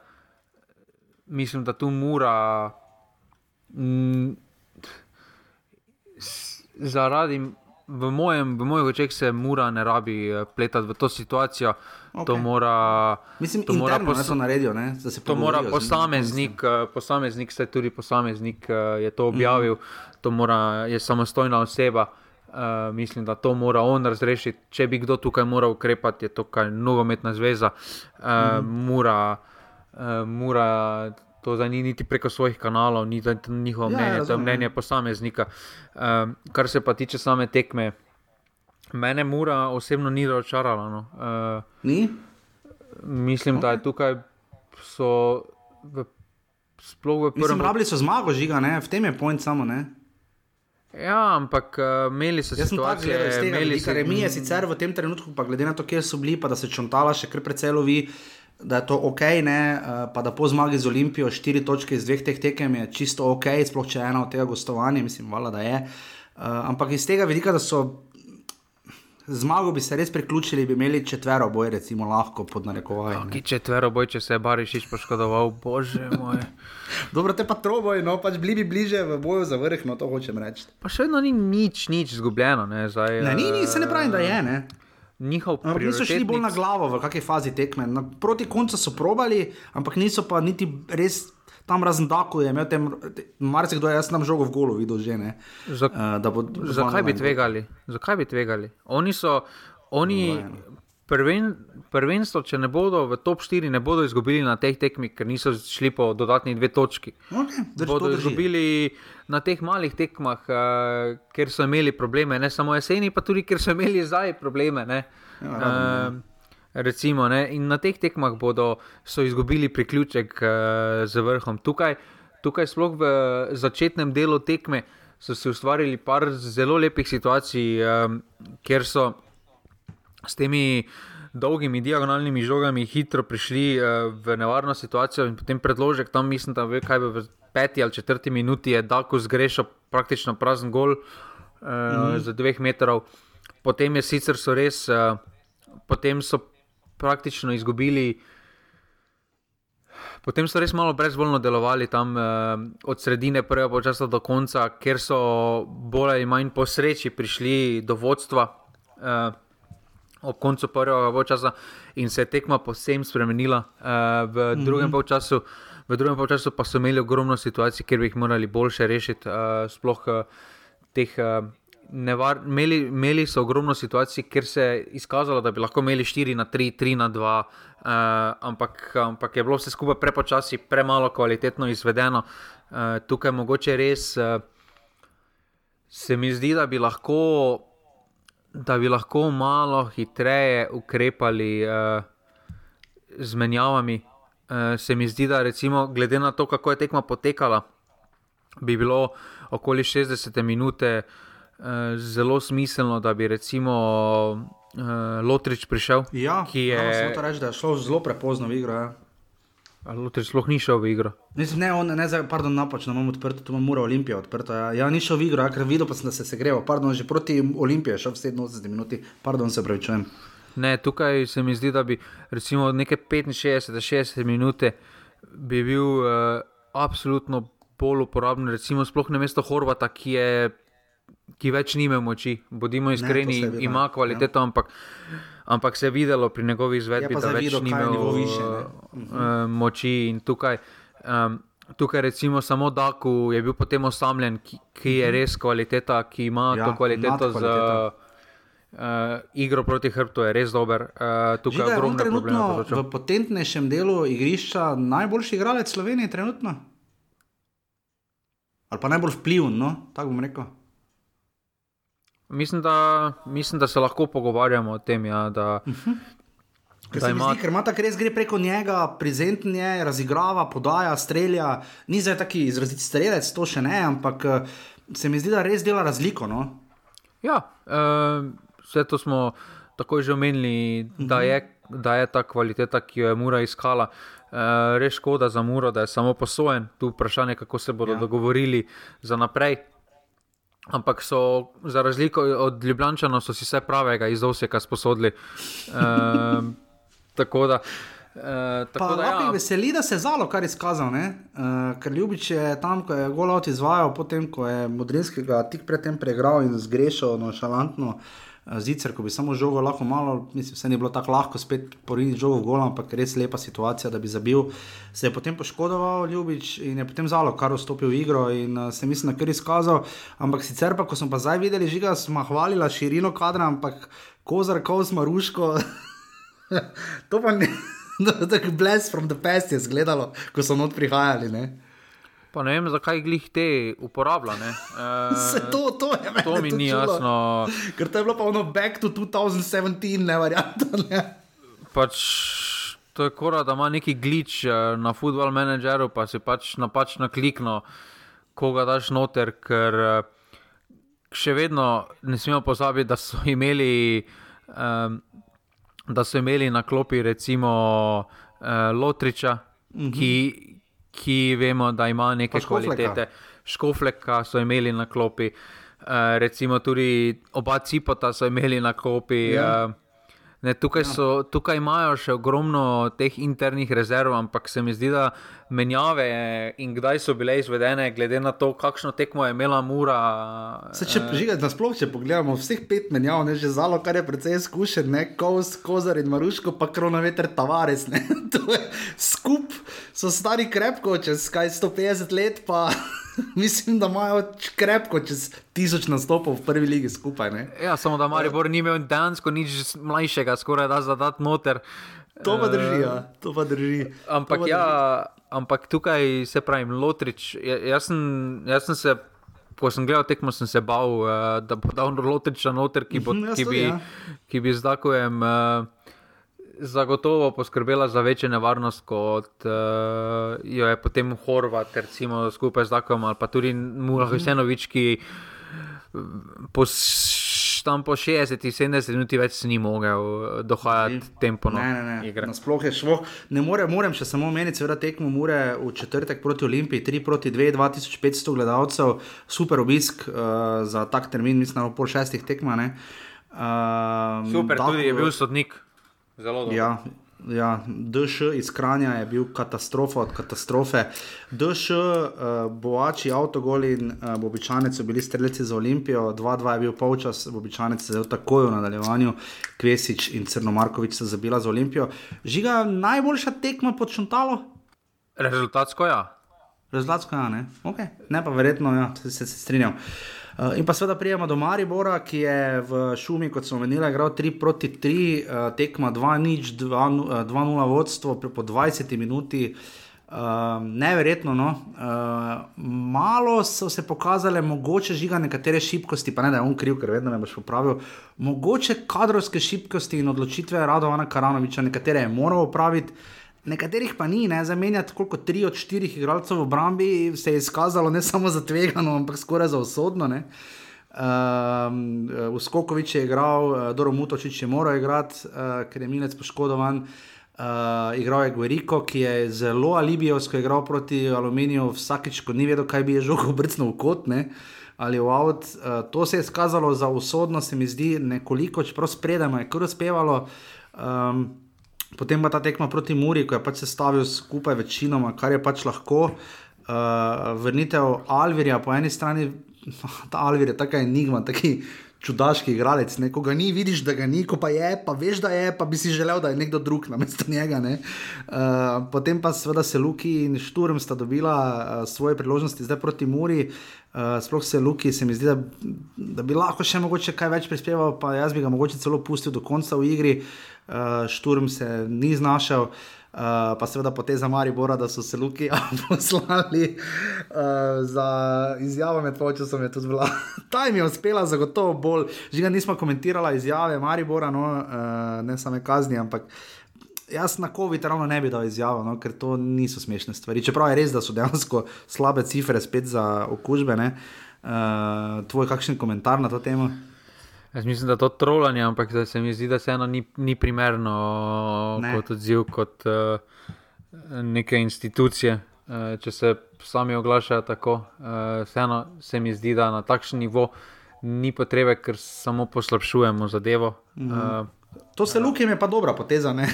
mislim, da tu mora. Mm, zaradi, v mojem, v mojih očeh se mora ne rabi eh, pletati v to situacijo. Okay. To mora, mislim, to mora pos naredijo, to mora posameznik, eh, posameznik, se tudi posameznik eh, je to objavil, mm. to mora, je samostojna oseba. Uh, mislim, da to mora on razrešiti. Če bi kdo tukaj moral ukrepati, je to kaj nogometna zveza, uh, mm. mora uh, mora to zdaj ni niti preko svojih kanalov, ni to njihovo ja, mnenje, to je mnenje ja. posameznika. Um, kar se pa tiče same tekme, mene mora osebno ni razočaralo. No. Uh, ni? Mislim, okay. da je tukaj so. V, Sploh v prvem. Pravili so zmago, žiga, ne? v tem je point samo. Ne? Ja, ampak uh, imeli so se situacije, ki so bile zelo mi je sicer v tem trenutku, pa glede na to, kje so bili, pa da se čontala še kar precej lovi, da je to ok, ne, uh, pa da po zmagi z Olimpijo štiri točke iz dveh teh tekem je čisto ok, sploh če je ena od tega gostovanja, mislim, vala, da je. Uh, ampak iz tega vidika, da so zmago bi se res priključili, bi imeli četvero boj, recimo, lahko pod narekovajem. Ki četvero boj, če se je Barišič poškodoval, bože moj. Dobro, te pa troboj, no pač bili bi bliže v boju za vrh, no to hočem reči. Pa še vedno ni nič, nič izgubljeno. Ne, zdaj, ne, ni, ni, se ne pravi, da je. Ne njihov primer. Niso šli bolj na glavo, v kakšni fazi tekme. Na, proti koncu so probali, ampak niso pa niti res. Tam razen tako je, imel tem, marsikdo je, jaz sem žogo v golu videl že. Ne, Zak, uh, bo, zakaj bi tvegali? Zakaj bi tvegali? Oni so, oni prven, prvenstvo, če ne bodo v top 4, ne bodo izgubili na teh tekmih, ker niso šli po dodatni dve točki. Okay, bodo izgubili na teh malih tekmah, uh, ker so imeli probleme, ne samo jeseni, pa tudi ker so imeli zdaj probleme. Ja, uh, recimo, in na teh tekmah bodo izgubili priključek uh, z vrhom. Tukaj, tukaj, sploh v začetnem delu tekme, so se ustvarili par zelo lepih situacij, um, kjer so s temi. Dolgimi diagonalnimi žogami hitro prišli uh, v nevarno situacijo, in potem predložek tam, mislim, da ve, kaj bo v peti ali četrti minuti je Dako zgrešil praktično prazen gol mm. za dveh metrov. Potem je sicer so res, uh, potem so praktično izgubili. Potem so res malo brezvoljno delovali tam uh, od sredine prvega časa do konca, ker so bolj ali manj po sreči prišli do vodstva uh, ob koncu prvega časa in se je tekma posebno spremenila uh, v drugem mm -hmm. času. Uh, v drugem času pa so imeli ogromno situacij, kjer bi jih morali boljše rešiti. Uh, sploh uh, teh. Uh, Nevar, imeli, imeli so ogromno situacij, kjer se je izkazalo, da bi lahko imeli 4 na 3, 3 na 2, uh, ampak, ampak je bilo vse skupaj prepočasi, premalo kvalitetno izvedeno. Uh, tukaj mogoče res uh, se mi zdi, da bi, lahko, da bi lahko malo hitreje ukrepali uh, z menjavami. Uh, se mi zdi, da recimo, glede na to, kako je tekma potekala, bi bilo okoli 60 minut uh, zelo smiselno, da bi recimo uh, Lotrič prišel. Ja, ki je. Ja, reči, je šlo zelo prepozno v igro. Ja. Lotrič sploh ni šel v igro. Mislim, ne, on, ne, pardon, napačno imamo odprto, tu imamo Olimpijo odprto. Ja, ja ni šel v igro, ja, ker videl pa sem, da se je segreval. Pardon, že proti Olimpiji je šel v 87 minut, pardon, se pravi, čujem. Ne, tukaj se mi zdi, da bi recimo nekaj 65-60 minut bi bil uh, absolutno bolj uporaben, recimo sploh na mesto Horvata, ki, je, ki več nima moči. Bodimo iskreni, ne, ima kvaliteto, ja. ampak, ampak se je videlo pri njegovi izvedbi, da več nima uh, moči in tukaj. Um, Tukaj, recimo, samo Daku je bil potem osamljen, ki, ki je mhm. res kvaliteta, ki ima ja, to kvaliteto za Uh, igro proti hrbtu je res dober, uh, tukaj je ogromno problemov. V potentnejšem delu igrišča najboljši igralec Slovenije trenutno? Ali pa najbolj vpliven, no? tako bom rekel. Mislim da, mislim, da se lahko pogovarjamo o tem, ja, da, uh -huh. Ker, ima... zdi, ker ima tako res gre preko njega, prezentnje, razigrava, podaja, strelja. Ni zdaj taki izraziti strelec, to še ne, ampak eh, se mi zdi, da res dela razliko. No? Ja, uh, vse to smo tako že omenili, uh -huh. da, mhm. da je ta kvaliteta, ki jo je Mura iskala. Uh, res škoda za Muro, da je samo posojen, tu vprašanje, kako se bodo ja. dogovorili za naprej. Ampak so, za razliko od Ljubljana, so si vse pravega iz Oseka sposodili. Uh, tako da. Uh, tako da ja. veseli, da se je zalo, kar je izkazal. Uh, ker Ljubič je tam, ko je golot izvajal, potem ko je Modrinskega tik predtem pregral in zgrešil, no šalantno. Uh, zicer, ko bi samo žogo lahko malo, mislim, vse ni bilo tako lahko spet poriniti žogo v golo, ampak res lepa situacija, da bi zabil. Se je potem poškodoval Ljubič in je potem zalo, kar vstopil v igro in uh, se mislim, da kar izkazal. Ampak sicer pa, ko smo pa zdaj videli, žiga smo hvalili širino kadra, ampak kozar, ko smo ruško, to pa ni. Tako bless from the past je izgledalo, ko so not prihajali. Ne? Pa ne vem, zakaj jih te uporablja. Se to, to je meni. To mi ni čulo. jasno. Ker to je bilo pa ono back to 2017, ne varianta. Ne? Pač, to je kora, da ima neki glitch eh, na football manageru, pa si pač napačno klikno, koga daš noter, ker eh, še vedno ne smemo pozabiti, da so imeli. Um, Da so imeli na klopi, recimo, uh, Lotriča, uh -huh. ki, ki vemo, da ima neke kvalitete. Škofleka so imeli na klopi, uh, recimo tudi oba cipota so imeli na klopi. Ja. Uh, Ne, tukaj, so, tukaj imajo še ogromno teh internih rezerv, ampak se mi zdi, da menjave in kdaj so bile izvedene, glede na to, kakšno tekmo je imela Mura. Se, če eh, žigate, nasploh, če pogledamo vseh pet menjav, ne že zalo, kar je precej izkušen, ne Koz, Kozar in Maruško, pa krona veter Tavares. Skup so stari krepko, čez kaj 150 let pa. mislim, da imajo krepko čez tisoč nastopov v prvi ligi skupaj. Ne? Ja, samo da Maribor ni imel dejansko nič mlajšega, skoraj da za dat noter. To pa drži, ja. to pa drži. Ampak, pa ja, drži. ampak tukaj se pravi, Lotrič. Ja, jaz, sem, jaz sem se, ko sem gledal tekmo, sem se bal, uh, da bo dal Lotriča noter, ki, bo, mhm, ki, bi, ja. ki bi zdaj, ko je. Uh, zagotovo poskrbela za večjo nevarnost, kot uh, jo je potem Horvat, recimo skupaj z Dakom ali pa tudi Murah Vsenovič, ki po, tam po 60-70 minut več ni mogel eh, dohajati tempo na igre. Nasploh je šlo. Ne more, morem še samo omeniti, da tekmo Mure v četrtek proti Olimpiji, 3 proti 2, 2500 gledalcev, super obisk uh, za tak termin, mislim, na pol šestih tekmah. Uh, super, tako, tudi je bil sodnik. Zelo dobro. Ja, ja, DŠ iz Kranja je bil katastrofa od katastrofe. DŠ, uh, boači, avtogol in uh, Bobičanec so bili streljci za Olimpijo, 2-2 je bil polčas, Bobičanec je zelo takoj v nadaljevanju, Kvesič in Crnomarkovič so zabila za Olimpijo. Žiga, najboljša tekma pod Šuntalo? Rezultatsko ja. Rezultatsko ja, ne. Okay. Ne pa verjetno, ja, se, se, se strinjam. Uh, Uh, in pa seveda prijemo do Maribora, ki je v šumi, kot smo menili, igral 3 proti 3, uh, eh, tekma 2-0, 2-0 vodstvo po 20 minuti. Uh, neverjetno, no. uh, malo so se pokazale, mogoče žiga nekatere šibkosti, pa ne da je on kriv, ker vedno me boš popravil. Mogoče kadrovske šibkosti in odločitve Radovana Karanoviča, nekatere je moral upraviti. Nekaterih pa ni, ne zamenjati koliko tri od štirih igralcev v obrambi, se je izkazalo ne samo za tvegano, ampak skoraj za usodno. Um, ehm, Uskokovič je igral, eh, Doro Mutočič je moral igrati, uh, ker je Milec poškodovan. Uh, igral je Gueriko, ki je zelo alibijovsko igral proti Aluminiju, vsakeč, ko ni vedel, kaj bi je žogo brcnil v kot. Ne? Ali v avt, uh, to se je izkazalo za usodno, se mi zdi nekoliko, čeprav spredaj je kar uspevalo. Um, Potem pa ta tekma proti Muri, ko je pač sestavil skupaj večinoma, kar je pač lahko. Uh, vrnitev Alvirja po eni strani, ta Alvir je tako enigma, tako čudaški igralec, nekoga ni, vidiš, da ga ni, ko pa je, pa veš, da je, pa bi si želel, da je nekdo drug na mestu njega. Uh, potem pa seveda se Luki in Šturm sta dobila uh, svoje priložnosti zdaj proti Muri. Uh, sploh se Luki, se mi zdi, da, da bi lahko še mogoče kaj več prispeval, pa jaz bi ga mogoče celo pustil do konca v igri. Uh, Šturm se ni znašel. Uh, pa seveda po tej zamari Bora, da so se Luki poslali uh, za izjavo med počasom, je tudi bila. Ta jim je uspela, zagotovo bolj. Že ga nismo komentirali izjave Maribora, no, uh, ne same kazni, ampak jaz na COVID ravno ne bi dal izjavo, no, ker to niso smešne stvari. Čeprav je res, da so dejansko slabe cifre spet za okužbe. Uh, tvoj kakšen komentar na to temo? Jaz mislim, da je to trolanje, ampak da se mi zdi, da se eno ni, ni primerno ne. kot odziv, kot uh, neke institucije. Uh, če se sami oglašajo tako, uh, vseeno se mi zdi, da na takšen nivo ni potrebe, ker samo poslabšujemo zadevo. Mm. Uh, to se lukem je pa dobra poteza.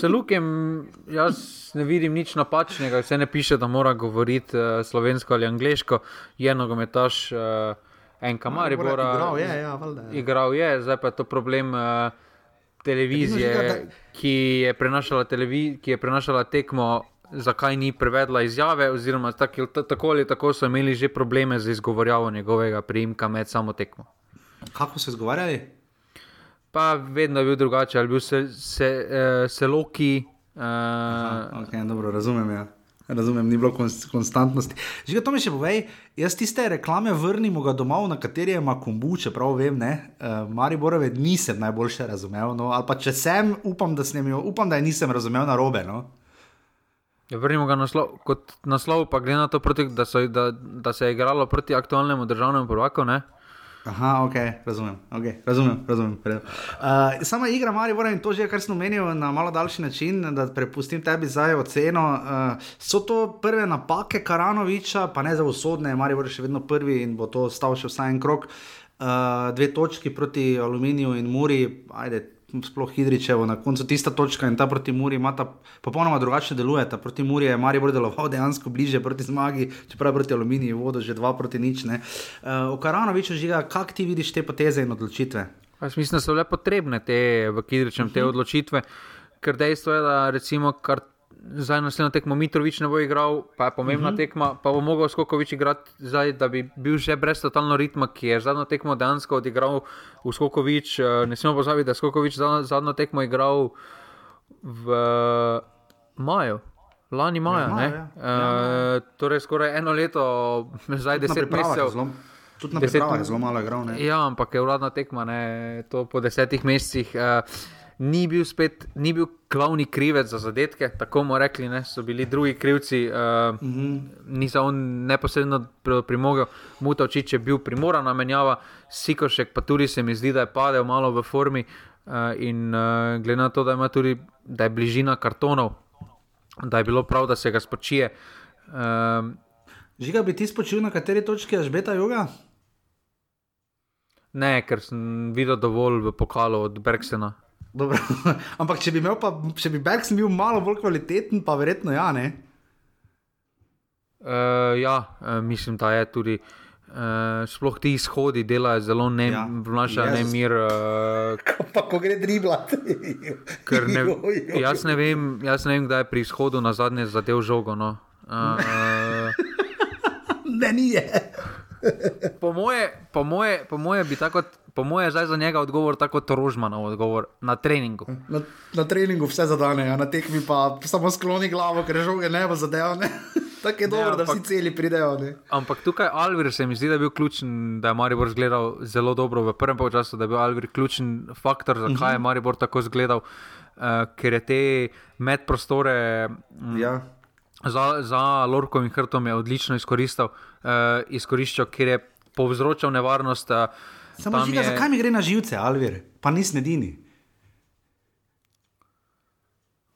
Se lukem, jaz ne vidim nič napačnega, vse ne piše, da mora govoriti uh, slovensko ali angliško, je nogometaš. Uh, en kamar, Igral je, ja, valda, ja. igral je, zdaj pa je to problem uh, televizije, žiga, ki, je televi ki je prenašala tekmo, zakaj ni prevedla izjave. Oziroma, tak, tako ali tako so imeli že probleme z izgovorjavo njegovega priimka med samo tekmo. Kako so izgovarjali? Pa vedno je bil drugače, ali bil se, se, uh, seloki. Uh, Aha, okay, dobro, razumem. Ja. Razumem, ni bilo konstantnosti. Že to mi še povej, jaz tiste reklame vrnimo ga domov, na kateri ima kombu, čeprav vem, ne, uh, Mariborove nisem najboljše razumel. No, ali pa če sem, upam, da, snemijo, upam, da je nisem razumel na robe. No. Ja, vrnimo ga naslov, kot naslov, pa glede na to, proti, da, so, da, da se je igralo proti aktualnemu državnemu prvaku. Aha, ok, razumem. Okay, razumem, razumem uh, sama igra, ali pa to že, kar sem omenil na malo daljši način, da prepustim tebi zdaj oceno. Uh, so to prve napake Karanoviča, pa ne za usodne, ali pa še vedno prvi in bo to stal še vsaj en krok. Uh, dve točki proti Aluminiju in Muri, ajde, sploh Hidričevo, na koncu tista točka in ta proti Muri ima ta popolnoma drugače deluje. Ta proti Muri je Marijo deloval dejansko bliže proti zmagi, čeprav proti Aluminiju vodo že dva proti nič. Uh, o Karanoviču žiga, kak ti vidiš te poteze in odločitve? Jaz mislim, da so le potrebne te v Hidričem te mhm. odločitve, ker dejstvo je, da recimo kar zdaj naslednjo tekmo Mitrovič ne bo igral, pa je pomembna uh mhm. -huh. tekma, pa bo mogel Skokovič igrati zdaj, da bi bil že brez totalno ritma, ki je zadnjo tekmo dejansko odigral v Skokovič. Eh, ne smemo pozabiti, da je Skokovič zadnjo tekmo igral v maju. Lani maja, ja, ja. ja, e, torej skoraj eno leto, zdaj deset mesecev. Tudi na deset mesecev je zelo malo igral. Ja, ampak je uradna tekma, ne, to po desetih mesecih. E, ni bil spet, ni bil glavni krivec za zadetke, tako bomo rekli, ne, so bili drugi krivci, uh, mm -hmm. ni se on neposredno primogel, Mutavčič je bil primoran na menjava, Sikošek pa tudi se mi zdi, da je padel malo v formi uh, in uh, glede na to, da ima tudi, da je bližina kartonov, da je bilo prav, da se ga spočije. Uh, Žiga bi ti spočil na kateri točki, až beta juga? Ne, ker sem videl dovolj v pokalu od Bergsena. Ampak če bi pa, če bi Bergs bil malo bolj kvaliteten, pa verjetno ja. Uh, ja, uh, mislim, da je tudi. Uh, sploh ti izhodi delajo zelo ne, ja. vnaša nemir. Uh, pa ko gre driblati. ne, jaz, ne vem, jaz ne vem, kdaj je pri izhodu na zadnje zadev žogo. No. Uh, ne, ni je. po, moje, po, moje, po moje bi tako po mojem, zdaj za njega odgovor tako torožmanov odgovor na treningu. Na, na treningu vse zadane, ja, na tekmi pa samo skloni glavo, ker žoge ne bo zadevane. Tako je dobro, ne, ampak, da vsi celi pridejo. Ne. Ampak tukaj Alvir se mi zdi, da je bil ključen, da je Maribor zgledal zelo dobro v prvem času, da je bil Alvir ključen faktor, zakaj uh -huh. je mhm. Maribor tako zgledal, uh, ker je te medprostore. Um, ja. Za, za Lorkovim hrtom je odlično izkoristil, uh, izkoriščal, ker je povzročal nevarnost. Uh, Samo žiga, je... zakaj mi gre na živce, Alvir, pa nisi edini.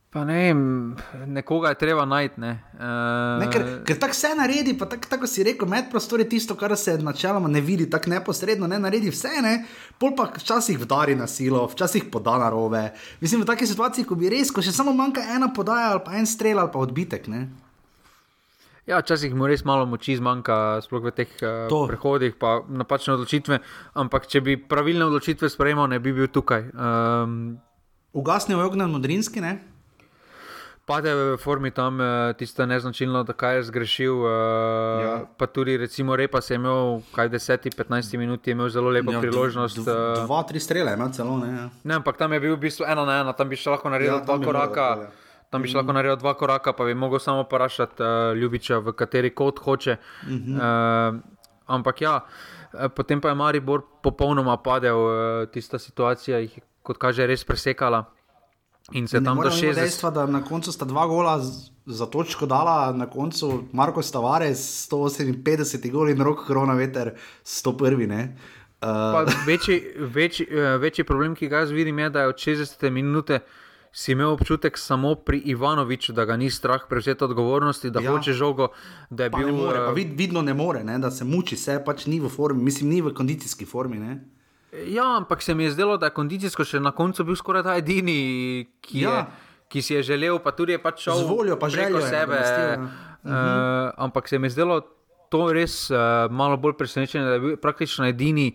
Pa ne vem, nekoga je treba najti. Ne. Uh... Ne, ker ker tako vse naredi, pa tako tak si rekel, med prostori je tisto, kar se načeloma ne vidi, tako neposredno ne naredi vse, ne. pol pa včasih vdari na silo, včasih poda na robe. Mislim, v takej situaciji, ko bi res, ko še samo manjka ena podaja ali pa en strel ali pa odbitek. Ne. Ja, včasih mu res malo moči zmanjka, sploh v teh uh, prehodih, pa napačne odločitve. Ampak če bi pravilne odločitve sprejemal, ne bi bil tukaj. Um, Ugasnil je ognjen modrinski, ne? Pade v formi tam, uh, tisto neznačilno, da kaj je zgrešil. Uh, ja. Pa tudi, recimo, Repa se je imel, kaj 10-15 minut, je imel zelo lepo ja, priložnost. Dva, tri strele, ima celo ne. Ja. Ne, ampak tam je bil v bistvu ena na ena, tam bi še lahko naredil ja, dva koraka. Bilo, ja tam bi šlo lahko narediti dva koraka, pa bi mogel samo vprašati uh, Ljubiča, v kateri kot hoče. Uh -huh. uh, ampak ja, eh, potem pa je Maribor popolnoma padel, uh, tista situacija jih, kot kaže, res presekala. In se Ne tam do moremo mimo 60. Dejstva, da na koncu sta dva gola za točko dala, na koncu Marko Stavares 158 gol in rok korona veter 101. Ne? Pa Uh, večji, večji, eh, večji problem, ki ga jaz vidim, je, da je od 60 minute si imel občutek samo pri Ivanoviču, da ga ni strah prevzeti odgovornosti, da Ja. hoče žogo, da je pa bil. ne more, pa eh, vid, vidno ne more, ne? da se muči, se pač ni v formi, mislim, ni v kondicijski formi. Ne? Ja, ampak se mi je zdelo, da je kondicijsko še na koncu bil skoraj ta edini, ki, ja. Je, ki si je želel, pa tudi je pač šel Z voljo pa preko je sebe. nadomestil, ja. Uh, ampak se mi je zdelo to res uh, malo bolj presenečenje, da je bil praktično edini.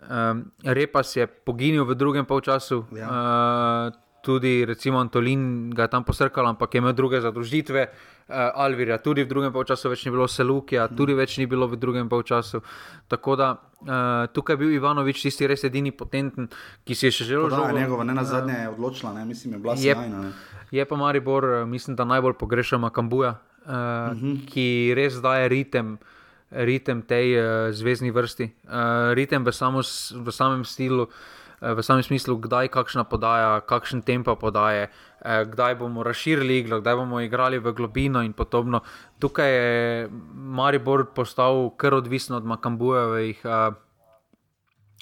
Um, Repas je poginil v drugem polčasu, Ja. uh, tudi recimo Antolin ga je tam posrkal, ampak je imel druge zadružitve. Uh, Alvirja tudi v drugem polčasu več ni bilo, Selukija Mhm. tudi več ni bilo v drugem polčasu. Tako da uh, tukaj je bil Ivanovič tisti res edini potenten, ki si je še želel žogo. njegova ne na zadnje je odločila, ne? mislim, je bila sjajna. Je pa Maribor, eh, mislim, da najbolj pogreša Makambuja, uh, uh Mhm. -huh. ki res daje ritem, ritem tej uh, zvezdni vrsti. Uh, ritem v, samo, s- v samem stilu, uh, v samem smislu, kdaj kakšna podaja, kakšen tempo podaje, uh, kdaj bomo razširili iglo, kdaj bomo igrali v globino in podobno. Tukaj je Maribor postal kar odvisen od Makambujevih. Uh,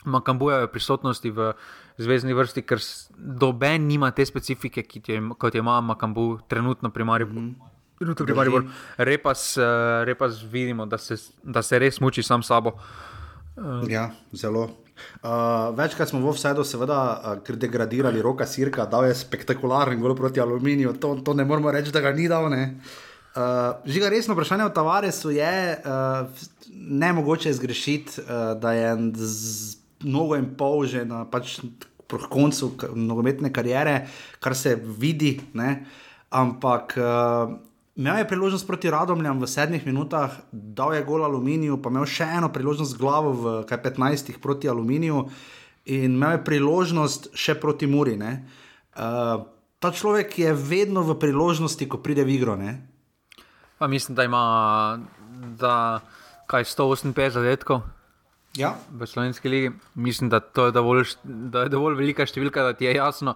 Makambujeve prisotnosti v zvezdni vrsti, ker doben nima te specifike, je, kot jo ima Makambu trenutno pri Mariboru. Mm -hmm. pri Mariboru. Repas, eh, repas vidimo, da se, da se res muči sam s sabo. Ja, zelo. Uh, večkrat smo v offsajdu, seveda, uh, degradirali roka Sirka, dal je spektakularen gol proti aluminiju, to, to ne moremo reči, da ga ni dal. Uh, žiga resno vprašanje o Tavaresu je, uh, ne mogoče zgrešiti, uh, da je mnogo in pol že na pač, koncu nogometne kariere, kar se vidi, ne? ampak uh, imel je priložnost proti Radomljam v sedmih minutah, dal je gol aluminiju, pa imel še eno priložnost z glavo v kaj 15 proti aluminiju in imel je priložnost še proti Muri. ne. Uh, ta človek je vedno v priložnosti, ko pride v igro. Ne? Pa mislim, da ima da, kaj 158 zadetkov Ja, v slovenski ligi. Mislim, da, to je dovolj, da je dovolj velika številka, da ti je jasno,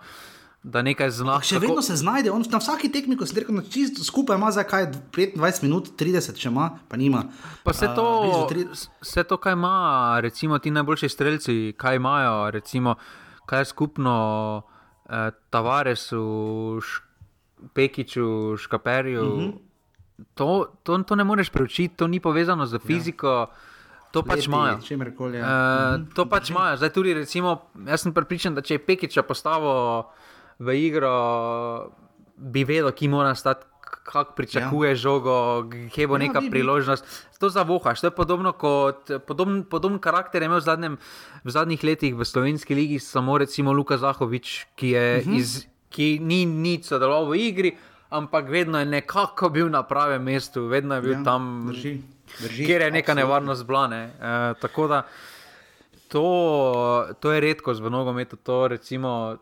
da nekaj zna. Še vedno se znajde, on na vsaki tekmi, ko se reče, čisto skupaj ima za kaj 25 minut, 30, če ima, pa nima. Pa vse A, to, blizu tri- vse to, kaj ima, recimo ti najboljši strelci, kaj imajo, recimo, kaj je skupno eh, Tavaresu, Š- Pekiču, Škaperju. Uh -huh. to, to, to ne moreš preučiti, to ni povezano z fiziko, ja. to pač imajo. čimerkoli, ja. Uh, to pač imajo. Zdaj tudi, recimo, jaz sem pripričan, da če je Pekiča postavil v igro, bi vedel, ki mora stati. Kako pričakuje ja. žogo, kje bo Ja, ja, neka bi, bi. priložnost. To zavohaš. To je podobno kot podoben, podoben karakter je imel v, zadnjem, v zadnjih letih v slovenski ligi, samo recimo Luka Zahovič, ki, je uh -huh. iz, ki ni nič sodeloval v igri, ampak vedno je nekako bil na pravem mestu, vedno je bil ja, tam, drži, drži, kjer je neka absolutno. nevarnost blane. E, tako da to, to je redkost v nogometu. To recimo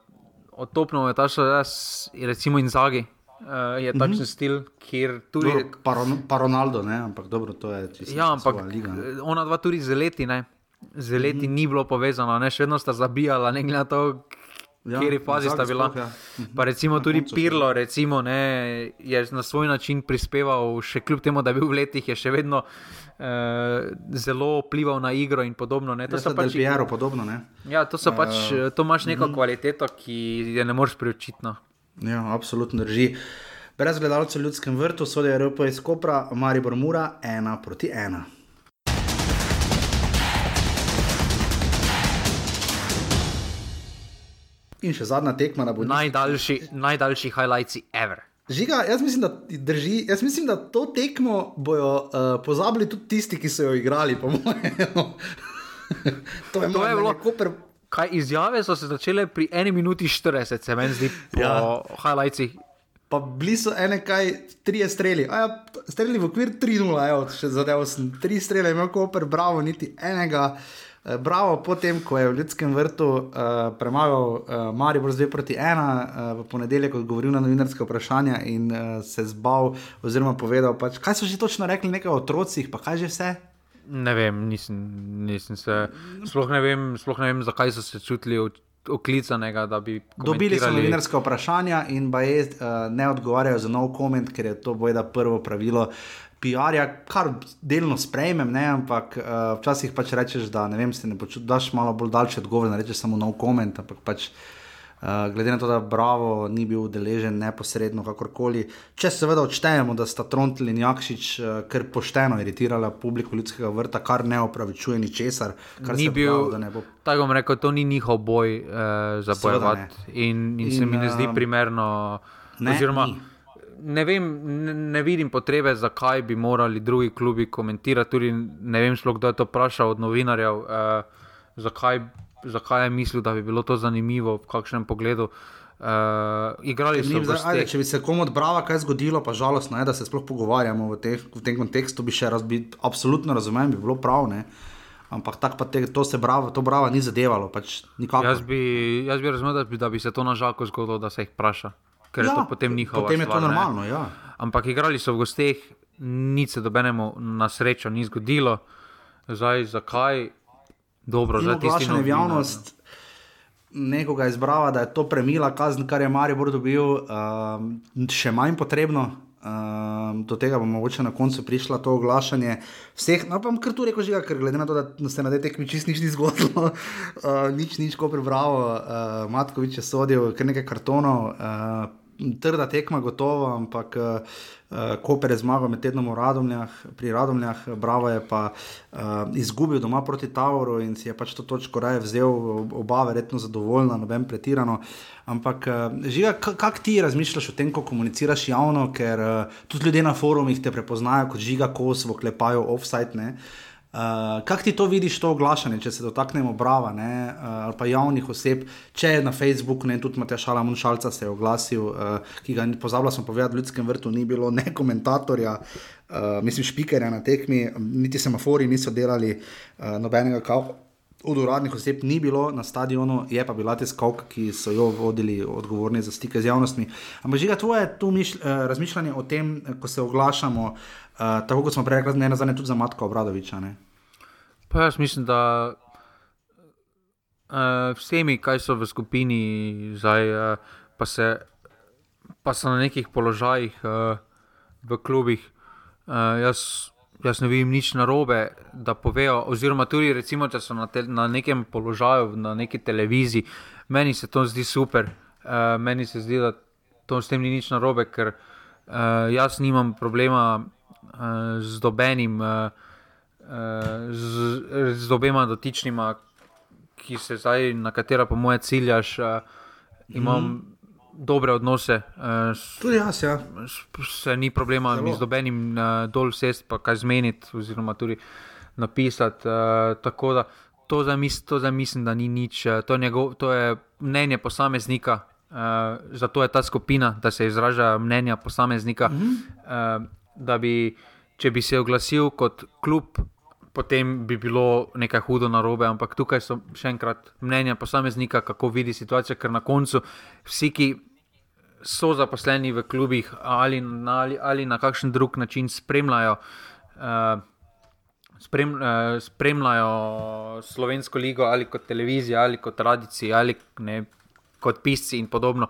otopno je ta še jaz, recimo Inzagi. Uh, je takšen uh -huh. stil, kjer tudi. Dobro, pa, Ron- pa Ronaldo, ne? ampak dobro, to je čisto Ja, ampak liga. ne. ona dva tudi z leti, ne. Z leti mm -hmm. ni bilo povezano, ne? še vedno sta zabijala, ne glede na to, Ja, kateri fazi sta bila. sploh, ja. Mhm. Pa recimo tudi. Pirlo, recimo, ne, je na svoj način prispeval, še kljub temu, da je bil v letih, je še vedno eh, zelo vplival na igro in podobno. Ne? To Ja, sta Del pač, Piero podobno, ne? ja, to so pač, Eh, to imaš neko mhm. kvaliteto, ki je ne moreš preučiti. No. Ja, absolutno drži. Brez gledalcev v ljudskem vrtu, sodi Evropa iz Kopra, Maribor Mura, ena proti ena. In še zadnja tekma na Bodi. Najdaljši, najdaljši highlights ever. Žiga, jaz mislim, da drži. Jaz mislim, da to tekmo bojo uh, pozabili tudi tisti, ki so jo igrali, po mojem. to je, To je bilo- Koper. Kaj izjave so se začele pri 1 minuti 40, se meni zdi, po ja. Highlightsih. Pa bili so ene kaj, tri streli. A ja, streli v okvir 3-0, evo, še zadev sem. Tri strele imel Koper, bravo, niti enega. Eh, Bravo, potem ko je v Ljudskem vrtu uh, premagal uh, Maribor z 2 proti 1, uh, v ponedeljek odgovoril na novinarske vprašanja in uh, se zbal, oziroma povedal, pač, kaj so že točno rekli, nekaj o otrocih, pa kaj že vse. Ne vem, nisem, nisem se. Sploh ne vem, sploh ne vem, zakaj so se čutili oklicanega, da bi. Dobili so novinarska vprašanja in baje uh, ne odgovarjajo za nov koment, ker je to bojda prvo pravilo. PR-ja, kar delno sprejmem, ne, ampak uh, včasih pač rečeš, da ne vem, se ne počutiš malo bolj daljši odgovor, ne rečeš samo nov koment, ampak pač uh, glede na to, da Bravo ni bil deležen neposredno, kakorkoli. Če seveda odštejemo, da sta Trontel in Jakšič uh, kar pošteno iritirala publiko ljudskega vrta, kar ne opravičuje ničesar, kar Ni bil, pravi, da ne bo tako bom rekel, to ni njihov boj uh, za bojevati. In, in, in se mi ne zdi primerno. ne, oziroma, ni. Ne, vem, ne, ne vidim potrebe, zakaj bi morali drugi klubi komentirati. Tudi ne vem, sploh, kdo je to vprašal od novinarjev, uh, zakaj, zakaj je mislil, da bi bilo to zanimivo v kakšnem pogledu. Uh, igrali so zdaj, ajde, če bi se komu od Brava kaj zgodilo, pa žalostno je, da se sploh pogovarjamo v, teh, v tem kontekstu, bi še raz bi absolutno razumel, bi bilo prav. Ne? Ampak tako pa te, to se bravo, to brava ni zadevalo, pač nikakor. Jaz bi, jaz bi razumel, da bi, da bi se to na žalko zgodilo, da se jih vpraša. Ker ja, je to potem njihova. Potem je stvar, to ne. normalno, ja. Ampak igrali so v gosteh, nič se dobenemu na srečo ni zgodilo. Zdaj, zakaj? Dobro, za tisti oglašanje v javnost nekoga izbrava, da je to premila kazen, kar je Maribor dobil, um, še manj potrebno. Um, do tega bo mogoče na koncu prišla to oglašanje vseh. No, pa bom kar tu rekel, žiga, ker glede na to, da se na tej tekmi čist nič ni zgodilo, uh, nič, nič, ko prebravo, uh, Matkovič je sodil, kar nekaj kartonov. Uh, Trda tekma, gotovo, ampak uh, Koper je zmagal med tednom Radomljah, pri Radomljah, Bravo je pa uh, izgubil doma proti Tauru in si je pač to točko raje vzel, oba verjetno zadovoljna, noben pretirano. Ampak, uh, žiga, kako ti razmišljaš o tem, ko komuniciraš javno, ker uh, tudi ljudje na forumih te prepoznajo kot žiga kos, v klepajo offside. Ne? Uh, kako ti to vidiš, to oglašanje, če se dotaknemo brava ne, uh, ali pa javnih oseb, če je na Facebooku, ne tudi Matej Šala Munšalca se je oglasil, uh, ki ga pozabila sem povedati, v ljudskem vrtu ni bilo ne komentatorja, uh, mislim, špikerja na tekmi, niti semafori niso delali, uh, nobenega kao. Od uradnih oseb ni bilo na stadionu, je pa bila tiskalka, ki so jo vodili odgovorni za stike z javnostmi. Ampak žiga, tvoje tu mišl, uh, razmišljanje o tem, ko se oglašamo, uh, tako kot smo prej rekli, ne nazadnje tudi za Matka Obradoviča. Ne? Pa jaz mislim, da uh, vsemi, kaj so v skupini, zdaj, uh, pa, se, pa so na nekih položajih uh, v klubih, uh, jaz, jaz ne vidim nič narobe, da povejo. Oziroma, tudi recimo, če so na, te, na nekem položaju, na neki televiziji, meni se to zdi super. Uh, meni se zdi, da to s tem ni nič narobe, ker uh, jaz nimam problema uh, z dobenim. Uh, z, z obema dotičnima, ki se zdaj, na katera po moje ciljaš, uh, imam mm. dobre odnose. Uh, Tudi jaz, ja. Se ni problema Zelo. z dobenim uh, dol sest, pa kaj zmeniti, oziroma tudi napisati. Uh, tako da to za, mis, to za mislim, da ni nič. Uh, to, je njegov, to je mnenje posameznika. Uh, zato je ta skupina, da se izraža mnenja posameznika. Mm -hmm. uh, da bi, če bi se oglasil kot klub, potem bi bilo nekaj hudo narobe, ampak tukaj so še enkrat mnenja posameznika, kako vidi situacijo, ker na koncu vsi, ki so zaposleni v klubih ali na, ali, ali na kakšen drug način spremljajo. Uh, Sprem, uh, spremljajo slovensko ligo ali kot televizijo, ali kot tradicijo, ali ne, kot pisci in podobno.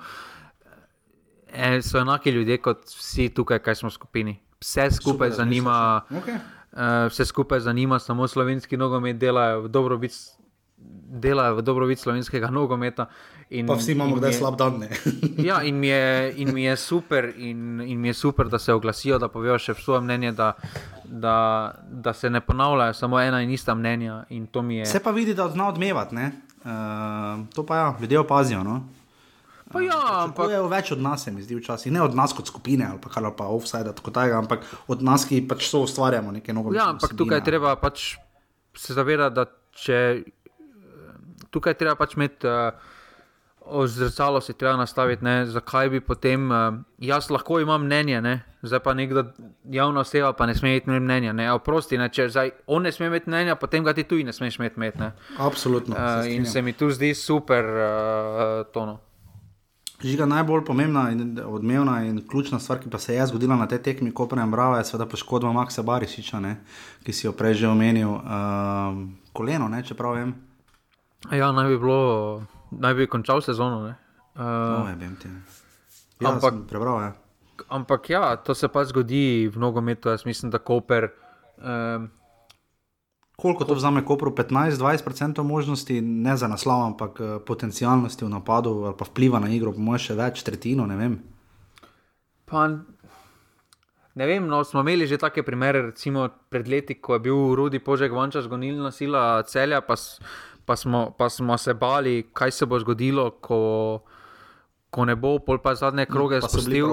E, so enaki ljudje kot vsi tukaj, kaj smo v skupini. Vse skupaj Super, zanima. Okay. Uh, vse skupaj zanima, samo slovenski nogomet delajo v dobrobit, delajo v dobrobit slovenskega nogometa. In, Pa vsi imamo kdaj mi je- slab dan. ne. Ja, in mi je, in mi je, super, in, in mi je super, da se oglasijo, da povejo še svoje mnenje, da, da, da se ne ponavljajo samo ena in ista mnenja. In to mi je. Se pa vidi, da zna odmevati. Uh, to pa ja, ljudje opazijo. No? Pa ja, ampak je več od nas, se mi zdi včasih. Ne od nas kot skupine ali pa kar ali pa offside, tako tega, ampak od nas, ki pač so ustvarjamo nekaj novega. Ja, ampak tukaj je treba pač se zavedati, da če tukaj je treba pač imeti. Uh, Zrcalo si treba nastaviti, ne, zakaj bi potem, uh, jaz lahko imam mnenje, ne, zdaj pa nekdo javna oseba pa ne sme imeti mnenja. Ne, oprosti, ne, če zdaj on ne sme imeti mnenja, potem ga ti tudi ne smeš imeti. ne. Absolutno. Uh, se in se mi tu zdi super uh, tono. Žiga najbolj pomembna in odmevna in ključna stvar, ki pa se je zgodila na tej tekmi, ko prejem brava, je seveda poškodba Maksa Barišiča, ne, ki si jo prej že omenil. Um, koleno, ne, čeprav vem. Ja, naj bi bilo naj bi končal sezono. Uh, no, ja, vem ti. Ja, ampak, prebral, ja. ampak ja, to se pa zgodi v nogometu. Jaz mislim, da Koper. Um, Koliko to vzame, ko pro 15-20% možnosti, ne za naslov, ampak uh, potencialnosti v napadu ali pa vpliva na igro, po mojem, še več, tretjino, ne vem. Pa, ne vem, no, smo imeli že take primere, recimo pred leti, ko je bil Rudi Požek Vanča zgonilna sila celja, pa, pa, smo, pa smo se bali, kaj se bo zgodilo, ko, ko ne bo, pol pa zadnje kroge no, spustil.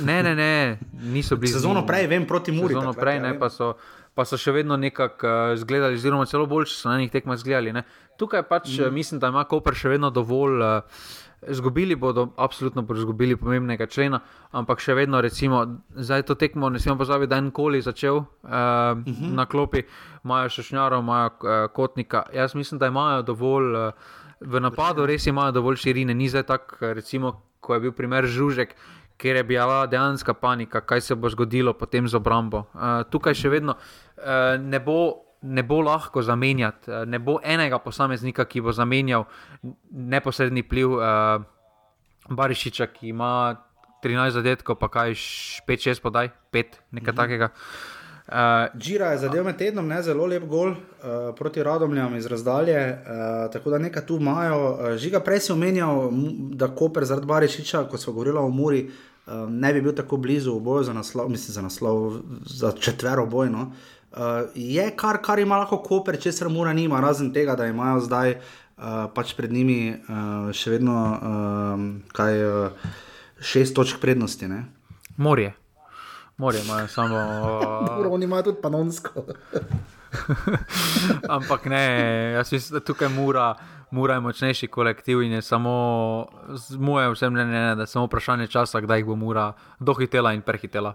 Ne, ne, ne, niso bili. Sezono prej, vem, proti Muri. Sezono takrat, prej, ja, ne, pa so pa so še vedno nekako uh, zgledali, oziroma celo boljši so na njih tekmah zgledali. Ne. Tukaj pač mm. mislim, da ima Koper še vedno dovolj. Uh, Zgubili bodo, absolutno bodo izgubili pomembnega člena, ampak še vedno, recimo, zdaj to tekmo, ne smemo pozabiti, da je en koli začel uh, uh -huh. na klopi, imajo še šnjaro, imajo uh, kotnika. Jaz mislim, da imajo dovolj uh, v napadu, res imajo dovolj širine. Ni zdaj tako, recimo, ko je bil primer Žužek, ker je bila dejansko panika, kaj se bo zgodilo potem z obrambo. Uh, tukaj še vedno uh, ne, bo, ne bo lahko zamenjati, uh, ne bo enega posameznika, ki bo zamenjal neposredni pliv uh, Barišiča, ki ima 13 zadetkov, pa kaj 5-6 podaj, 5, nekaj mhm. takega. Uh, Džira je zadev med tednom, ne zelo lep gol uh, proti Radomljam iz razdalje, uh, tako da nekaj tu imajo. Uh, Žiga prej si omenjal, da Koper zaradi Barišiča, ko smo govorili o Muri, uh, um, ne bi bil tako blizu v boju za naslov, mislim za naslov, za četvero bojno. Uh, je kar, kar ima lahko Koper, če se mora nima, razen tega, da imajo zdaj uh, pač pred njimi uh, še vedno um, kaj, uh, šest točk prednosti. Ne? Morje. Morje imajo samo. Uh... Oni imajo tudi panonsko. Ampak ne, jaz mislim, da tukaj mora mora je močnejši kolektiv in je samo, moje vse mnenje, da je samo vprašanje časa, kdaj jih bo mora dohitela in prehitela.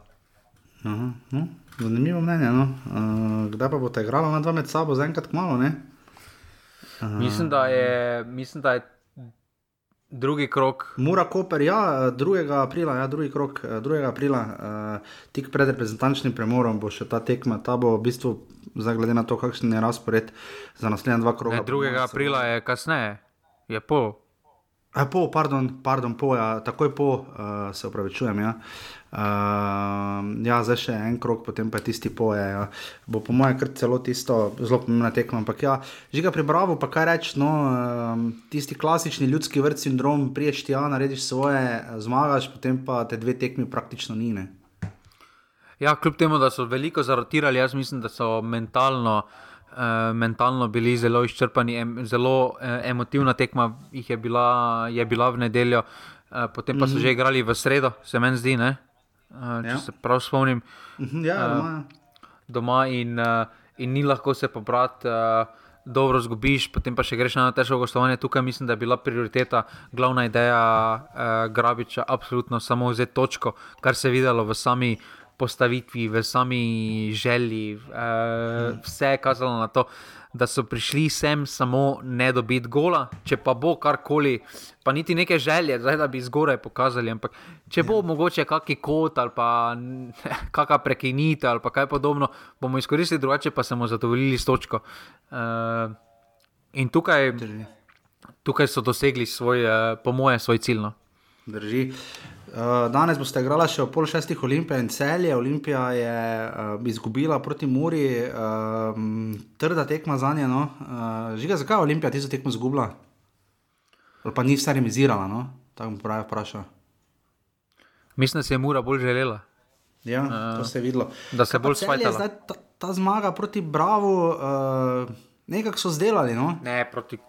Aha, no, zanimivo mnenje. No. Uh, kdaj pa bo ta igrala na dva med sabo, zaenkrat malo? Uh, mislim, da je, mislim, da je drugi krok. Mura Koper, ja, 2. aprila, ja, drugi krok, 2. aprila, uh, tik pred reprezentančnim premorom bo še ta tekma. Ta bo v bistvu, glede na to, kakšen je razpored za naslednja dva kroga. 2. aprila je kasneje, je pol. A, po, pardon, pardon, po, ja, takoj po, uh, se upravičujem. Ja. Uh, ja, zdaj še en krok, potem pa tisti poje. Ja. Bo po mojem kar celo tisto zelo pomembno tekmo. Ampak ja, žiga pri Bravo, pa kaj reči, no, uh, tisti klasični ljudski vrt sindrom, priješ ti, ja, narediš svoje, zmagaš, potem pa te dve tekmi praktično ni. Ne. Ja, kljub temu, da so veliko zarotirali, jaz mislim, da so mentalno. Uh, mentalno bili zelo izčrpani, em, zelo uh, emotivna tekma je bila, je bila v nedeljo, uh, potem pa so mm -hmm. že igrali v sredo, se meni zdi, uh, če ja. se prav spomnim. -hmm, ja, uh, doma. doma in, uh, in ni lahko se pobrati, uh, dobro zgubiš, potem pa še greš na težko gostovanje. Tukaj mislim, da je bila prioriteta, glavna ideja uh, Grabiča, absolutno samo vzeti točko, kar se je videlo v sami postavitvi, v sami želji, uh, vse je kazalo na to, da so prišli sem samo ne dobiti gola. Če pa bo karkoli, pa niti neke želje, zdaj, da bi zgoraj pokazali. Ampak če bo ja. mogoče kakšen kot ali pa kakšna prekinitev ali kaj podobno, bomo izkoristili drugače, pa se bomo zadovoljili s točko. Uh, in tukaj, tukaj so dosegli svoj, uh, po moje, svoj cilj. No. Drži. Uh, danes boste igrali še v pol šestih Olimpij in celje. Olimpija je uh, izgubila proti Muri, uh, trda tekma za njo. No? Uh, Žiga, zakaj je Olimpija tisto tekmo izgubila? Ali pa ni vse remisirala, no? tako mu pravi vprašal. Mislim, da se je Mura bolj želela. Ja, uh, to se je videlo. Da se bolj spajala. Ta, ta zmaga proti Bravo, uh, nekako so zdelali. No? Ne, proti,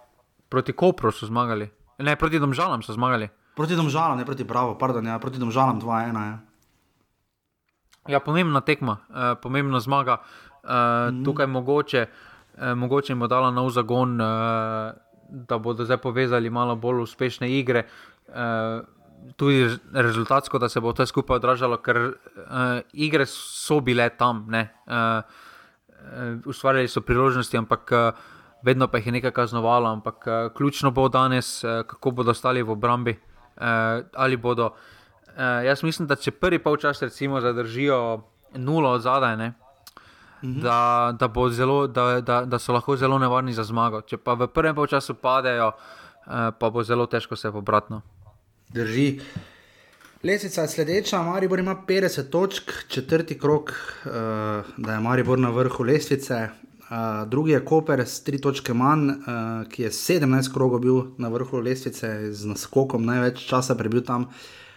proti Kopru so zmagali. Ne, proti Domžalam so zmagali. Proti domžalam, ne proti pravu, pardon, ja, proti domžalam 2-1. Ja. ja, pomembna tekma, eh, pomembna zmaga. Eh, mm. Tukaj mogoče, eh, mogoče jim bo dala nov zagon, eh, da bodo zdaj povezali malo bolj uspešne igre. Eh, tudi rezultatsko, da se bo vse skupaj odražalo, ker eh, igre so bile tam, ne. Eh, eh, ustvarjali so priložnosti, ampak. Eh, Vedno pa jih je nekaj kaznovalo, ampak uh, ključno bo danes, uh, kako bodo stali v obrambi. Uh, ali bodo. Uh, jaz mislim, da če prvi polčas recimo zadržijo nulo od zadaj, ne, mhm. da, da, zelo, da, da, da so lahko zelo nevarni za zmago. Če pa v prvem polčasu padejo, uh, pa bo zelo težko se pobratno. Drži. Lesica je sledeča, Maribor ima 50 točk, četrti krok, uh, da je Maribor na vrhu lestvice. Uh, drugi je Koper s 3 točke manj, uh, ki je 17 krogov bil na vrhu lestvice, z naskokom največ časa prebil tam.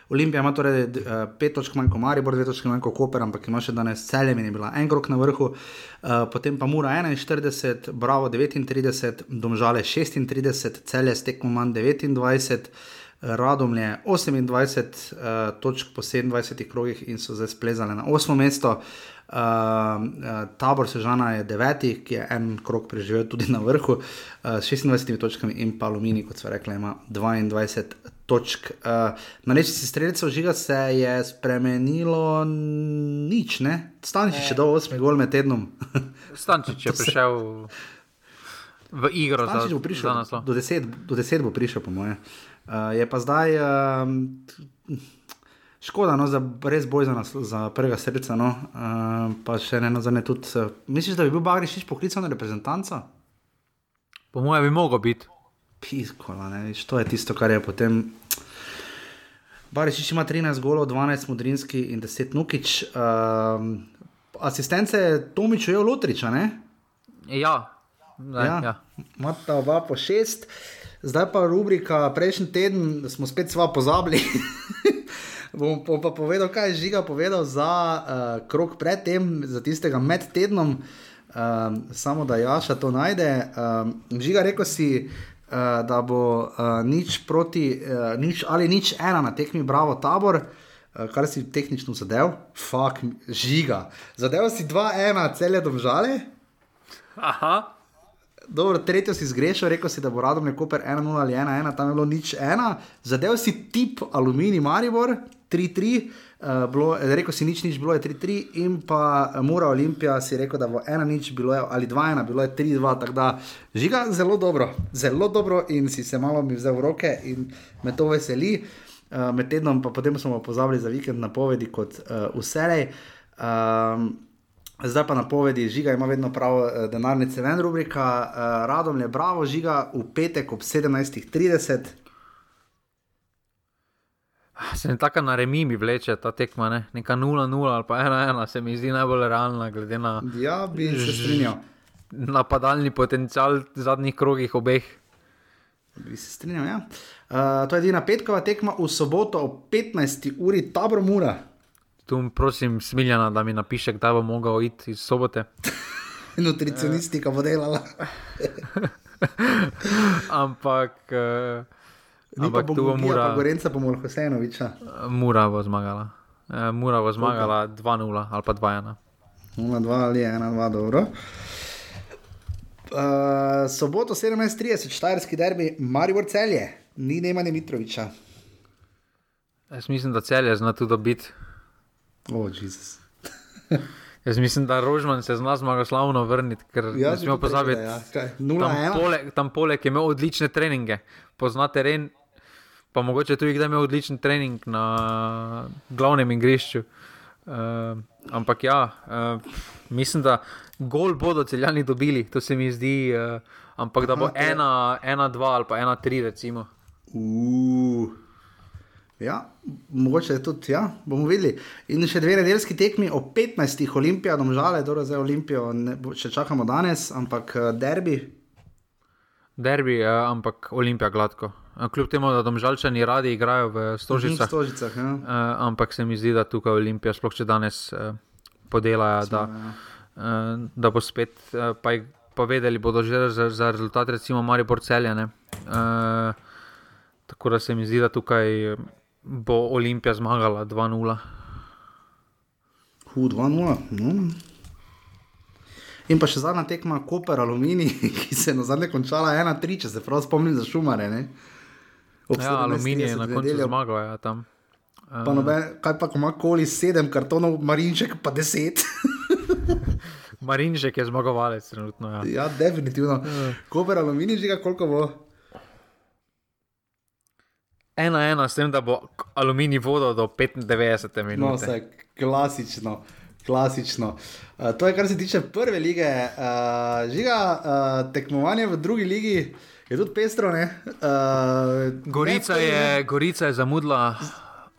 Olimpija ima torej 5 uh, točk manj kot Maribor, 2 točke manj kot Koper, ampak ima še danes celjem in je bila en krok na vrhu. Uh, potem pa Mura 41, Bravo 39, Domžale 36, celje s tekmo manj 29. Radom je 28 uh, točk po 27 krogih in so zdaj splezali na 8 mesto. Uh, uh, tabor Sežana je deveti, ki je en krok preživel tudi na vrhu uh, s 26 točkami, in pa Alumini, kot so rekli, ima 22 točk. Uh, na lečnici streljcev žiga se je spremenilo nič, ne? Stančič je do 8 gol med tednom. Stančič je prišel v igro Stančič za, bo prišel, za naslov. do 10, do 10 bo prišel, po moje. Uh, je pa zdaj um, škoda, no, za res boj za, nas, za prvega srca. No, uh, pa še ne na zadnje tudi. Uh, misliš, da bi bil Bagrišič poklican na reprezentanca? Po mojem bi mogel biti. Piskola, ne, viš, to je tisto, kar je potem. Barišič ima 13 golov, 12 modrinski in 10 nukič. Um, asistence je Tomiču je Lotriča, ne? Ja, Zdaj, ja. ja. Imata oba po šest, zdaj pa rubrika prejšnji teden, smo spet sva pozabili. bom, bom pa povedal, kaj je žiga povedal za uh, krok predtem, za tistega med tednom, um, samo da Jaša to najde. Um, žiga rekel si, uh, da bo uh, nič proti, uh, nič ali nič ena na tekmi, bravo tabor. Uh, kar si tehnično zadev, fuk, žiga. Zadev si 2-1, celje domžale. Aha. Dobro, tretjo si zgrešil, rekel si, da bo radom neko per 1-0 ali 1-1, tam je bilo nič 1. Zadev si tip Alumini Maribor 3-3, uh, rekel si nič, nič bilo je 3-3 in pa Mura Olimpija si rekel, da bo 1-0 bilo je, ali 2-1, bilo je 3-2, tako da žiga zelo dobro, zelo dobro in si se malo mi vzel v roke in me to veseli. Uh, med tednom pa potem smo pozabili za vikend napovedi kot uh, vselej. Um, Zdaj pa napovedi, žiga ima vedno prav, eh, denarnice ven, rubrika, uh, radom je bravo, žiga v petek ob 17:30. Se ne tako na remi mi vleče ta tekma, ne? neka 0-0 ali pa 1-1, se mi zdi najbolj realna, glede na Ja, bi se strinjal. napadalni potencial zadnjih krogih obeh. Bi se strinjal, ja. Uh, to je edina petkova tekma v soboto ob 15. uri, tabor mura. Tu prosim Smiljana, da mi napiše, kdaj bo mogel iti iz sobote. Nutricionistika bo delala. Ampak, uh, Ni pa ampak tu bo Bogumija, pa Mura, Gorenca pa Molho Senoviča. Mura bo zmagala. Uh, Mura bo zmagala 2-0 ali pa 2-1. 0-2 ali 1-2, dobro. Uh, soboto 17:30, štajerski derbi, Maribor celje, ni Nemanja Mitroviča. Jaz mislim, da celje zna tu dobiti. Oh, Jezus. Jaz mislim, da Rožman se zna zmagoslavno vrniti, ker Ja, ne smemo pozabiti. Ja. Kaj, Tam 0-1. poleg, tam poleg je imel odlične treninge, pozna teren, pa mogoče tudi kdaj imel odličen trening na glavnem igrišču. Uh, ampak ja, uh, mislim, da gol bodo celjani dobili, to se mi zdi, uh, ampak da bo Aha, ena, ena, dva ali pa ena, tri, recimo. Uh. Ja, mogoče je tudi, ja, bomo videli. In še dve nedeljski tekmi o 15. Olimpija, domžale, torej zdaj Olimpijo ne, še čakamo danes, ampak eh, derbi. Derbi, uh, ampak Olimpija gladko. Kljub temu, da domžalčani radi igrajo v v Stožicah, Stožicah, ja. uh, ampak se mi zdi, da tukaj Olimpija, sploh če danes uh, podelajo, da, ja. uh, da bo spet, uh, pa, pa vedeli bodo že za, za rezultat, recimo Maribor celjane. Uh, tako da se mi zdi, da tukaj bo Olimpija zmagala 2-0. Hu 2-0. No. In pa še zadnja tekma, Koper Alumini, ki se je na zadnje končala 1-3, če se prav spomnim za šumare. Ne? Ja, Aluminij je 17:30 na koncu nedeljo. zmagal, ja, tam. Pa noben, kaj pa, ko ima koli sedem kartonov, Marinček pa deset. Marinžek je zmagovalec trenutno. Ja. ja, definitivno. Koper Alumini, že koliko bo. Ena, ena, s tem, da bo aluminij vodil do 95 minut. No, vse klasično. Klasično. Uh, to je, kar se tiče prve lige. Uh, žiga, uh, tekmovanje v drugi ligi, je tudi pestro. Uh, Gorica, ne, je, Gorica je zamudila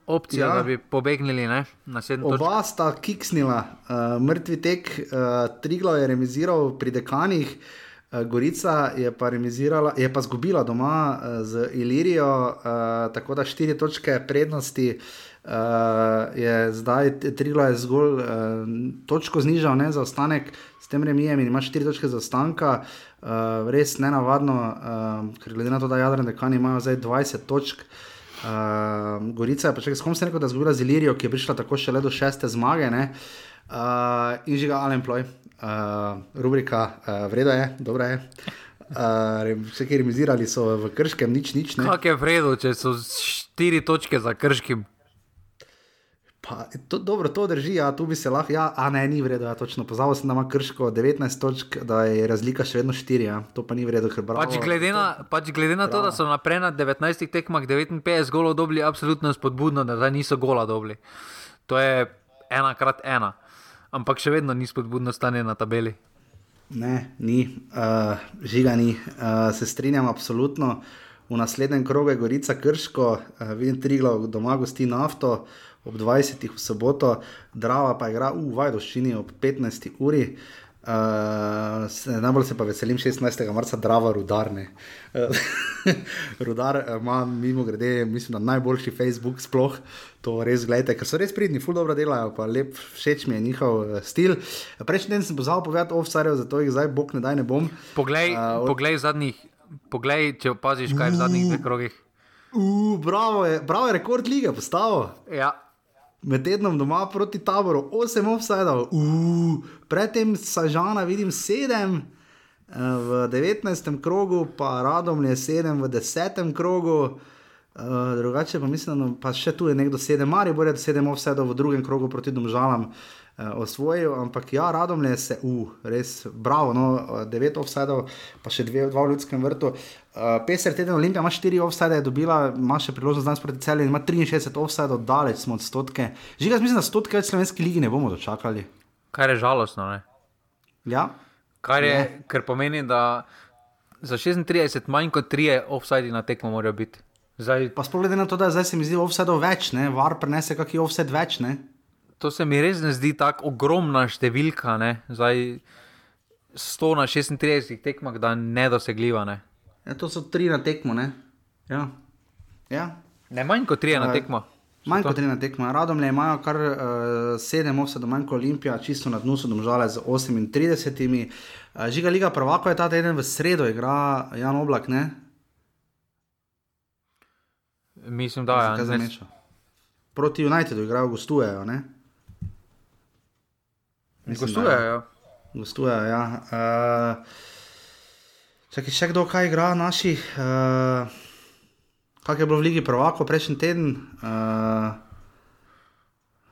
opcijo, ja. da bi pobegnili ne, na sedem točk. Oba sta kiksnila, uh, mrtvi tek, uh, Triglo je remiziral pri dekanih. Gorica je pa, je pa zgubila doma uh, z Ilirijo, uh, tako da štiri točke prednosti uh, je zdaj, Triglo je zgolj uh, točko znižal, ne za ostanek, s tem remijem in ima štiri točke za ostanka. Uh, res ne navadno, uh, ker glede na to, da Jadran dekani imajo zdaj 20 točk. Uh, Gorica je pa še, s kom se rekel, da je zgubila z Ilirijo, ki je prišla tako še le do šeste zmage. Uh, in že ga Alenploj uh, rubrika, uh, vredno je, dobro je. Uh, vse, ki remizirali so v krškem, nič, nič. Kako je vredno, če so štiri točke za krškim? Pa, to, dobro, to drži, ja, tu bi se lahko, ja, a ne, ni vredno, ja, točno. Pozval sem, da ima krško 19 točk, da je razlika še vedno 4, ja. to pa ni vredno, ker bravo. Pač glede na, pač glede na to, da so naprej na 19 tekmah 59 golov dobili, absolutno spodbudno, da niso gola dobili. To je ena krat ena ampak še vedno ni spodbudno stanje na tabeli. Ne, ni, uh, žiga ni, uh, se strinjam, absolutno. V naslednjem krogu je Gorica Krško, uh, vidim tri glav, doma gosti nafto ob 20. v soboto, Drava pa igra v Vajdoščini ob 15. uri. Uh, najbolj se pa veselim 16. marca, Drava rudarne. Uh, rudar ima, mimo grede, mislim, najboljši Facebook sploh. Uh, to res gledajte, ker so res pridni, ful dobro delajo, pa lep, všeč mi je njihov uh, stil. Prejšnji teden sem pozval povedati ovsarjev, zato jih zdaj bog ne daj ne bom. Poglej, uh, poglej zadnjih, poglej, če opaziš, kaj je v zadnjih dveh krogih. Uh, bravo, je, bravo je rekord lige postavo. Ja. Med tednom doma proti taboru, 8 offsajdov, uh, predtem sažana vidim 7. V 19. krogu, pa radom je 7 v 10. krogu, Uh, drugače pa mislim, da pa še tu je nekdo sedem, ali bo rekel sedem offsetov v drugem krogu proti domžalam uh, osvojil, ampak ja, radom je se, uh, res bravo, no, devet offsetov, pa še dve, dva v ljudskem vrtu. Uh, Peser teden Olimpija ima štiri offsete, je dobila, ima še priložnost danes proti celju, ima 63 offsetov, daleč smo od stotke. Žiga, mislim, da stotke več slovenski ligi ne bomo dočakali. Kar je žalostno, ne? Ja. Kar je, ker pomeni, da za 36 manj kot 3 offseti na tekmo morajo biti. Zdaj, pa sploh glede na to, da zdaj se mi zdi offset več, ne? var prenese kakšen offset več. Ne? To se mi res ne zdi tako ogromna številka, ne? zdaj 100 na 36 tekmah, da ne dosegljiva. Ne? Ja, to so tri na tekmo. Ne, ja. Ja. ne manj kot tri na tekmo. Manj kot tri na tekmo. Radom le imajo kar uh, sedem offsetov, manj kot Olimpija, čisto na dnu so domžale z 38. Uh, Žiga Liga Prvako je ta teden v sredo, igra Jan Oblak. Ne? Mislim, da je to nekaj. Proti Unitedu igrajo, gostujejo. Gostujejo. Ja. Gostujejo, ja. Uh, čakaj, še kdo kaj igra, naši. Uh, kaj je bilo v Ligi Prvako prejšnji teden? Uh,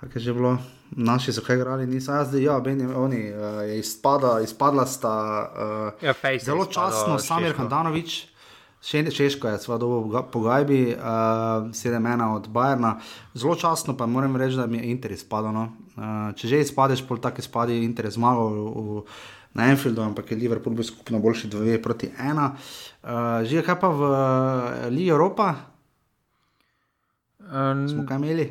kaj je že bilo? Naši so kaj igrali, niso jaz, da ja, ben, oni, uh, je izpada, izpadla sta uh, ja, zelo časno, Samir Handanovič. Češko je, seveda, po Gajbi, uh, eh, sedem ena od Bajerna. Zelo časno pa moram reči, da mi je interes padlo. No. Uh, če že izpadeš, pol tako izpadi interes zmagal na Enfieldu, ampak je Liverpool bil skupno boljši dve proti ena. Uh, že kaj pa v uh, Ligi Evropa? Um, Smo kaj imeli?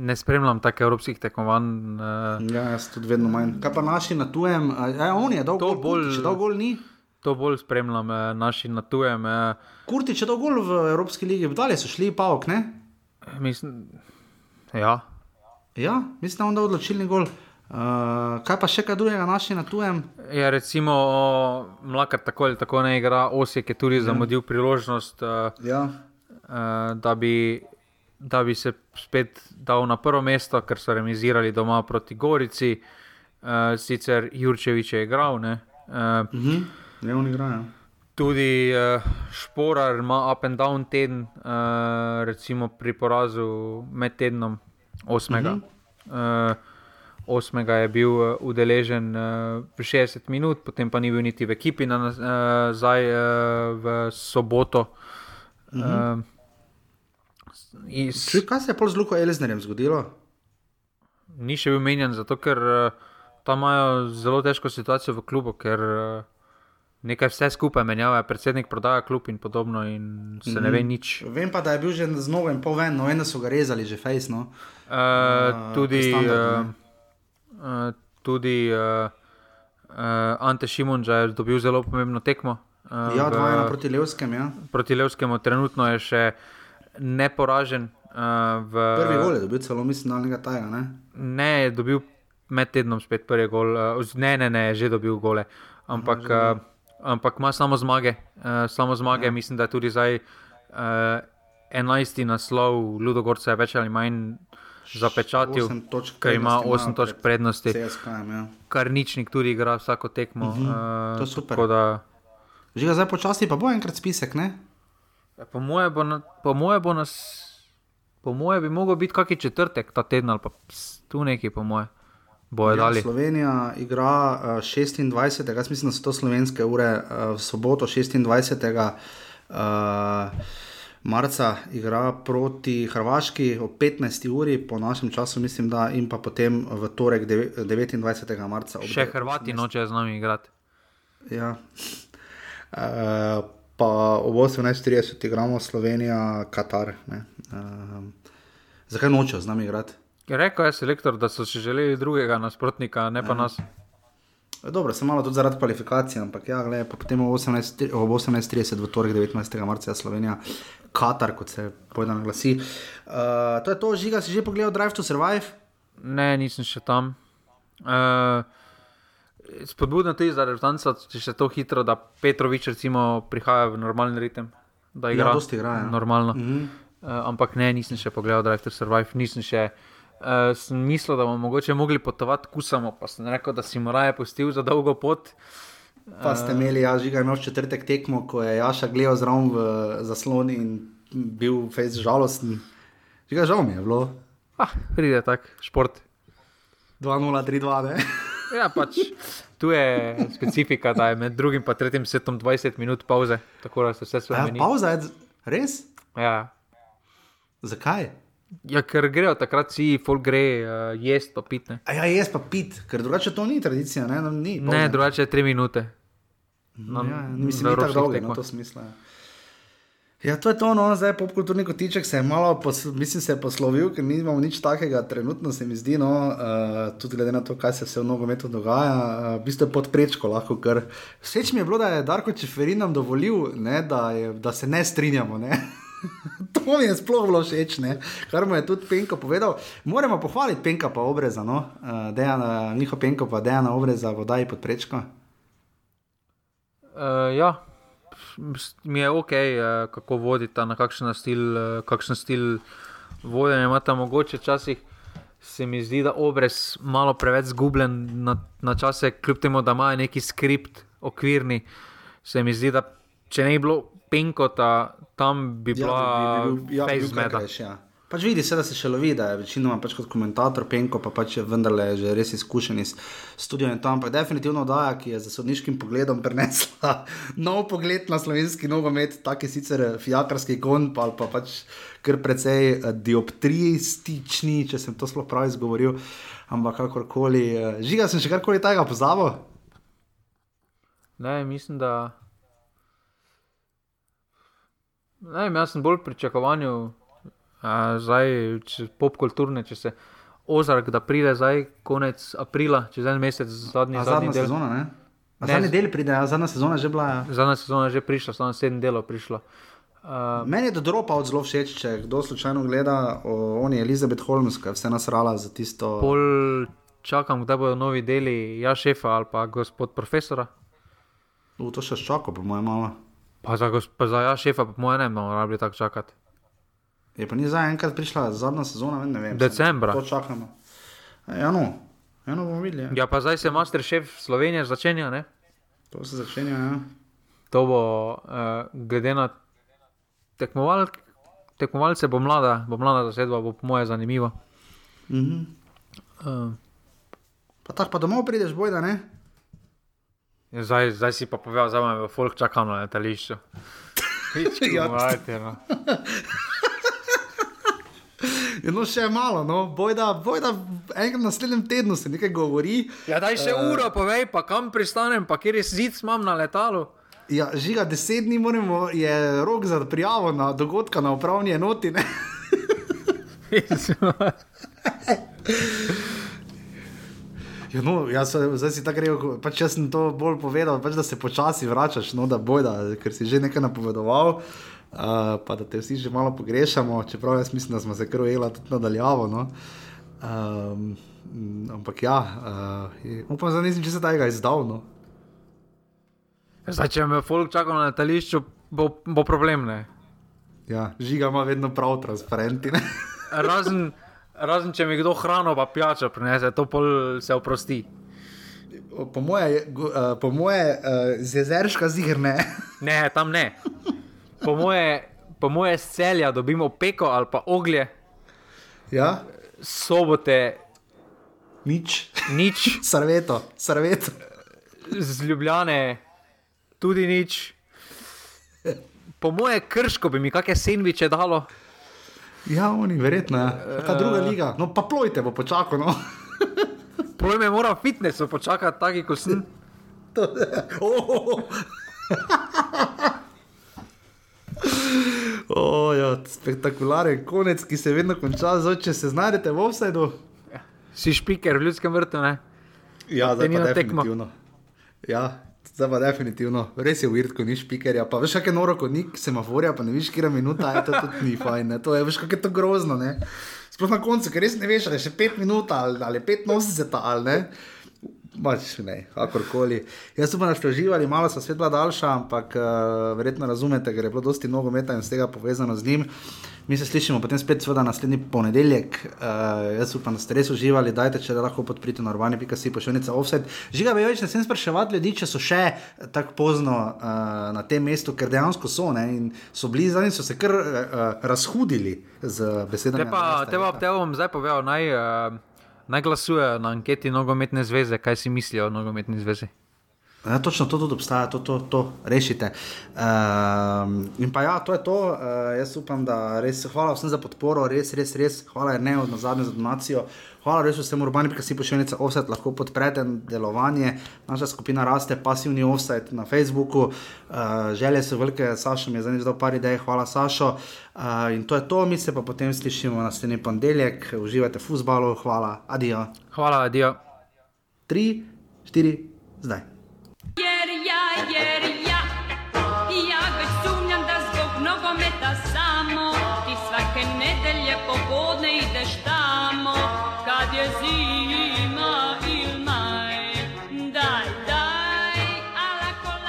Ne spremljam tako evropskih tekmovanj. Uh, ja, jaz tudi vedno manj. Kaj pa naši na tujem? Uh, ja, on je dolgo bolj. Če dolgo ni to bolj spremljam, eh, naši na tujem. Eh. Kurti, če to gol v Evropski ligi, dalje so šli pa ok, ne? Mislim, ja. Ja, mislim, da je odločilni gol. Uh, kaj pa še kaj drugega, naši na tujem? Ja, recimo, mlaka tako ali tako ne igra, Osijek je tudi ja. zamudil priložnost, uh, ja. uh, da, bi, da bi se spet dal na prvo mesto, ker so remizirali doma proti Gorici, uh, sicer Jurčevič je igral. Uh, uh -huh. Ne, oni igrajo. Tudi uh, Šporar ima up and down teden, uh, recimo pri porazu med tednom 8. Uh -huh. uh, 8. je bil uh, udeležen uh, 60 minut, potem pa ni bil niti v ekipi nazaj uh, uh, v soboto. Uh -huh. uh, iz... Čuj, kaj se je pol z Luko Eliznerjem zgodilo? Ni še bil menjen, zato ker uh, tam imajo zelo težko situacijo v klubu. Ker, uh, nekaj vse skupaj menjava, predsednik prodaja klub in podobno, in se mm -hmm. ne ve nič. Vem pa, da je bil že z nogo in pol ven, no, eno so ga rezali, že fejsno. Uh, uh, tudi uh, uh, tudi uh, uh, Ante Šimunča je dobil zelo pomembno tekmo. Uh, ja, dva ena proti Levskemu. Ja. Proti Levskemu trenutno je še neporažen. Uh, v, Prvi gol je dobil celo, mislim, na nekaj tajega. Ne? ne, je dobil med tednom spet prvi gol. Uh, ne, ne, ne, je že dobil gole. Ampak. Ja, ampak ima samo zmage. Uh, samo zmage, ja. mislim, da je tudi zdaj uh, eh, 11. naslov, Ludogorca več ali manj zapečatil, ker ima 8 točk prednosti. Ja. Kar ničnik tudi igra vsako tekmo. Uh -huh. uh, to je super. Da... Že ga zdaj počasi, pa bo enkrat spisek, ne? Ja, po moje bo, na, po moje bo nas. Po moje bi mogel biti kakšen četrtek ta teden ali pa tu neki, po moje bojo ja, dali. Slovenija igra uh, 26. Jaz mislim, da so to slovenske ure uh, v soboto 26. Uh, marca igra proti Hrvaški o 15. uri, po našem času, mislim, da in pa potem v torek 29. marca. Še Hrvati nočejo z nami igrati. Ja. Uh, pa ob 18:30 igramo Slovenija, Katar. Uh, zakaj nočejo z nami igrati? Rekel je selektor, da so si želeli drugega nasprotnika, ne pa ja. nas. Dobro, sem malo tudi zaradi kvalifikacije, ampak ja, gled, pa potem ob 18.30 18 v torek 19. marca Slovenija, Katar, kot se pojedno glasi. Uh, to je to, žiga si že pogledal Drive to Survive? Ne, nisem še tam. Uh, spodbudno tudi za rezultanca, če se to hitro, da Petrovič recimo prihaja v normalen ritem. Da ja, igra. Ja, dosti igra. Ja. Normalno. Mm -hmm. uh, ampak ne, nisem še pogledal Drive to Survive, nisem še. Uh, sem mislil, da bomo mogoče mogli potovati kusamo, pa sem rekel, da si moraje pustil za dolgo pot. Pa ste imeli, ja, žiga imel četrtek tekmo, ko je Jaša gledal zraven v zasloni in bil fejs žalosten. Žiga žal mi je bilo. Ah, pride tak, šport. 2-0-3-2, ne? ja, pač tu je specifika, da je med drugim in tretjim setom 20 minut pauze, tako da se vse spremeni. Ja, pauza je res? Ja. Zakaj? Ja, ker grejo takrat vsi, folk gre uh, jesti pa pit. Ja, jesti pa pit, ker drugače to ni tradicija. Ne, no, ni, ne drugače je tri minute. No, ja, mislim, da je to dolgo, no, to smisla. Ja, to je to, no, zdaj popkulturni kotiček se je malo, pos, mislim, se je poslovil, ker nimamo nič takega, trenutno se mi zdi, no, uh, tudi glede na to, kaj se vse v nogometu dogaja, uh, v bistvu je podprečko lahko, ker vseč mi je bilo, da je Darko Čeferin nam dovolil, ne, da, je, da se ne strinjamo, ne. to mi je sploh bilo všeč, ne? kar mu je tudi Penko povedal. Moramo pohvaliti Penka pa obreza, no? uh, dejana, njihov Penko pa dejana obreza, vodaj pod prečko. Uh, ja, mi je ok, uh, kako vodita, na kakšen stil, uh, kakšen stil vodenja imata mogoče včasih. Se mi zdi, da obrez malo preveč zgubljen na, na čase, kljub temu, da ima neki skript, okvirni. Se mi zdi, da če ne bi bilo penkota, tam bi ja, bila ja, bi, bi bil, ja, fejzmeda. Ja. Pač vidi se, da se še lovi, da je večinoma pač kot komentator penko, pa pač je vendarle že res izkušen iz studia in tam. Ampak definitivno oddaja, ki je za sodniškim pogledom prenesla nov pogled na slovenski nogomet, tak je sicer fijakarski kon, pa, pa pač kar precej eh, dioptristični, če sem to sploh prav izgovoril. Ampak kakorkoli, eh, žiga sem še karkoli tega pozabil. Ne, mislim, da. Ne, jaz sem bolj pričakovanju, zdaj popkulturne, če se ozrak, da pride zdaj konec aprila, čez en mesec, zadnji, zadnji del. Sezona, ne? Ne, zadnji del pride, a zadnja sezona že bila. Ja. Zadnja sezona je že prišla, samo sedem delov prišla. Uh, Meni je dropa od zelo všeč, če kdo slučajno gleda, o, on je Elizabeth Holmes, ki je vse nasrala za tisto. Pol čakam, kdaj bodo novi deli, ja, šefa ali pa gospod profesora. U, to še čakam, po mojem, malo. Pa za, pa za ja, šefa, po mojem, ne bomo rabili tako čakati. Je pa ni za enkrat prišla zadnja sezona, ne vem. Decembra. To čakamo. Ja, no, eno bomo videli. Ja. ja, pa zdaj se master šef Slovenije začenja, ne? To se začenja, ja. To bo, uh, glede na tekmoval, tekmovalce, bo mlada, bo mlada zasedba, bo po moje zanimivo. Mhm. Uh. Pa tako pa domov prideš, bojda, ne? Zdaj, zdaj si pa povedal, da me folk čaka na letališču. Ja, No, še malo, no. bojda, bojda enkrat na naslednjem tednu se nekaj govori. Ja, daj še uh, uro, povej, pa kam pristanem, pa kjer je zid imam na letalu. Ja, žiga, deset dni moramo, je rok za prijavo na dogodka na upravni enoti. Ja, no, jaz, zdaj si tako rekel, pač jaz sem to bolj povedal, pač, da se počasi vračaš, no, da bojda, ker si že nekaj napovedoval, uh, pa da te vsi že malo pogrešamo, čeprav jaz mislim, da smo se kar ujeli tudi nadaljavo. No. Um, ampak ja, uh, upam, da nisem če se tega izdal. No. Zdaj, če me folk čaka na letališču, bo, bo problem. Ne? Ja, žiga ima vedno prav transparentne. razen, razen, če mi kdo hrano pa pijačo prinese, to pol se oprosti. Po moje, uh, po moje uh, z jezerška zigrne. ne, tam ne. Po moje, po moje z celja dobimo peko ali pa oglje. Ja. Sobote. Nič. Nič. Sarveto, sarveto. Z ljubljene tudi nič. Po moje krško bi mi kakšne sendviče dalo. Ja, oni, verjetno. Ja. Kaj druga liga? No, pa plojte, bo počakal. No. Ploj me mora fitnesu počakati, taki kot sem. oh. oh, ja, spektakularen konec, ki se vedno konča, zdaj, če se znajdete v offsajdu. Si špiker v ljudskem vrtu, ne? Ja, zdaj pa definitivno. Ja, Zdaj pa definitivno, res je uvid, ko niš pikerja. Pa veš, kaj je noro, ko ni semaforja, pa ne veš, kje je minuta, je to tudi ni fajn. Ne? To je, veš, kako je to grozno. Sploh na koncu, ker res ne veš, ali je še pet minut ali, ali pet nosit ali ne. Pač ne, kakorkoli. Jaz da ste uživali, malo so svet bila daljša, ampak uh, verjetno razumete, ker je bilo dosti nogometa in z tega povezano z njim. Mi se slišimo potem spet, seveda, naslednji ponedeljek. Uh, jaz upam, da ste res uživali, dajte, če da lahko podprite na urbani.si pošiljnica offset. Žiga, bi več ne sem spraševati ljudi, če so še tako pozno uh, na tem mestu, ker dejansko so ne, in so bili zadnji, so se kar uh, razhudili z besedami. Te pa, te pa, te bom zdaj povedal. Naj, uh naj glasujejo na anketi nogometne zveze, kaj si mislijo o nogometni zvezi. Ja, točno to tudi obstaja, to, to, to rešite. Um, in pa ja, to je to. Uh, jaz upam, da res hvala vsem za podporo, res, res, res. Hvala ne od nazadnje za donacijo. Hvala res vsem urbani, ki si pošiljate offset, lahko podprete delovanje. Naša skupina raste, pasivni offset na Facebooku. Uh, želje so velike, Saša mi je zdaj dal par idej, hvala Sašo. Uh, in to je to, mi se pa potem slišimo naslednji ponedeljek. Uživajte v futbalu, hvala, adijo. Hvala, adijo. Tri, štiri, zdaj. Jer ja, jer ja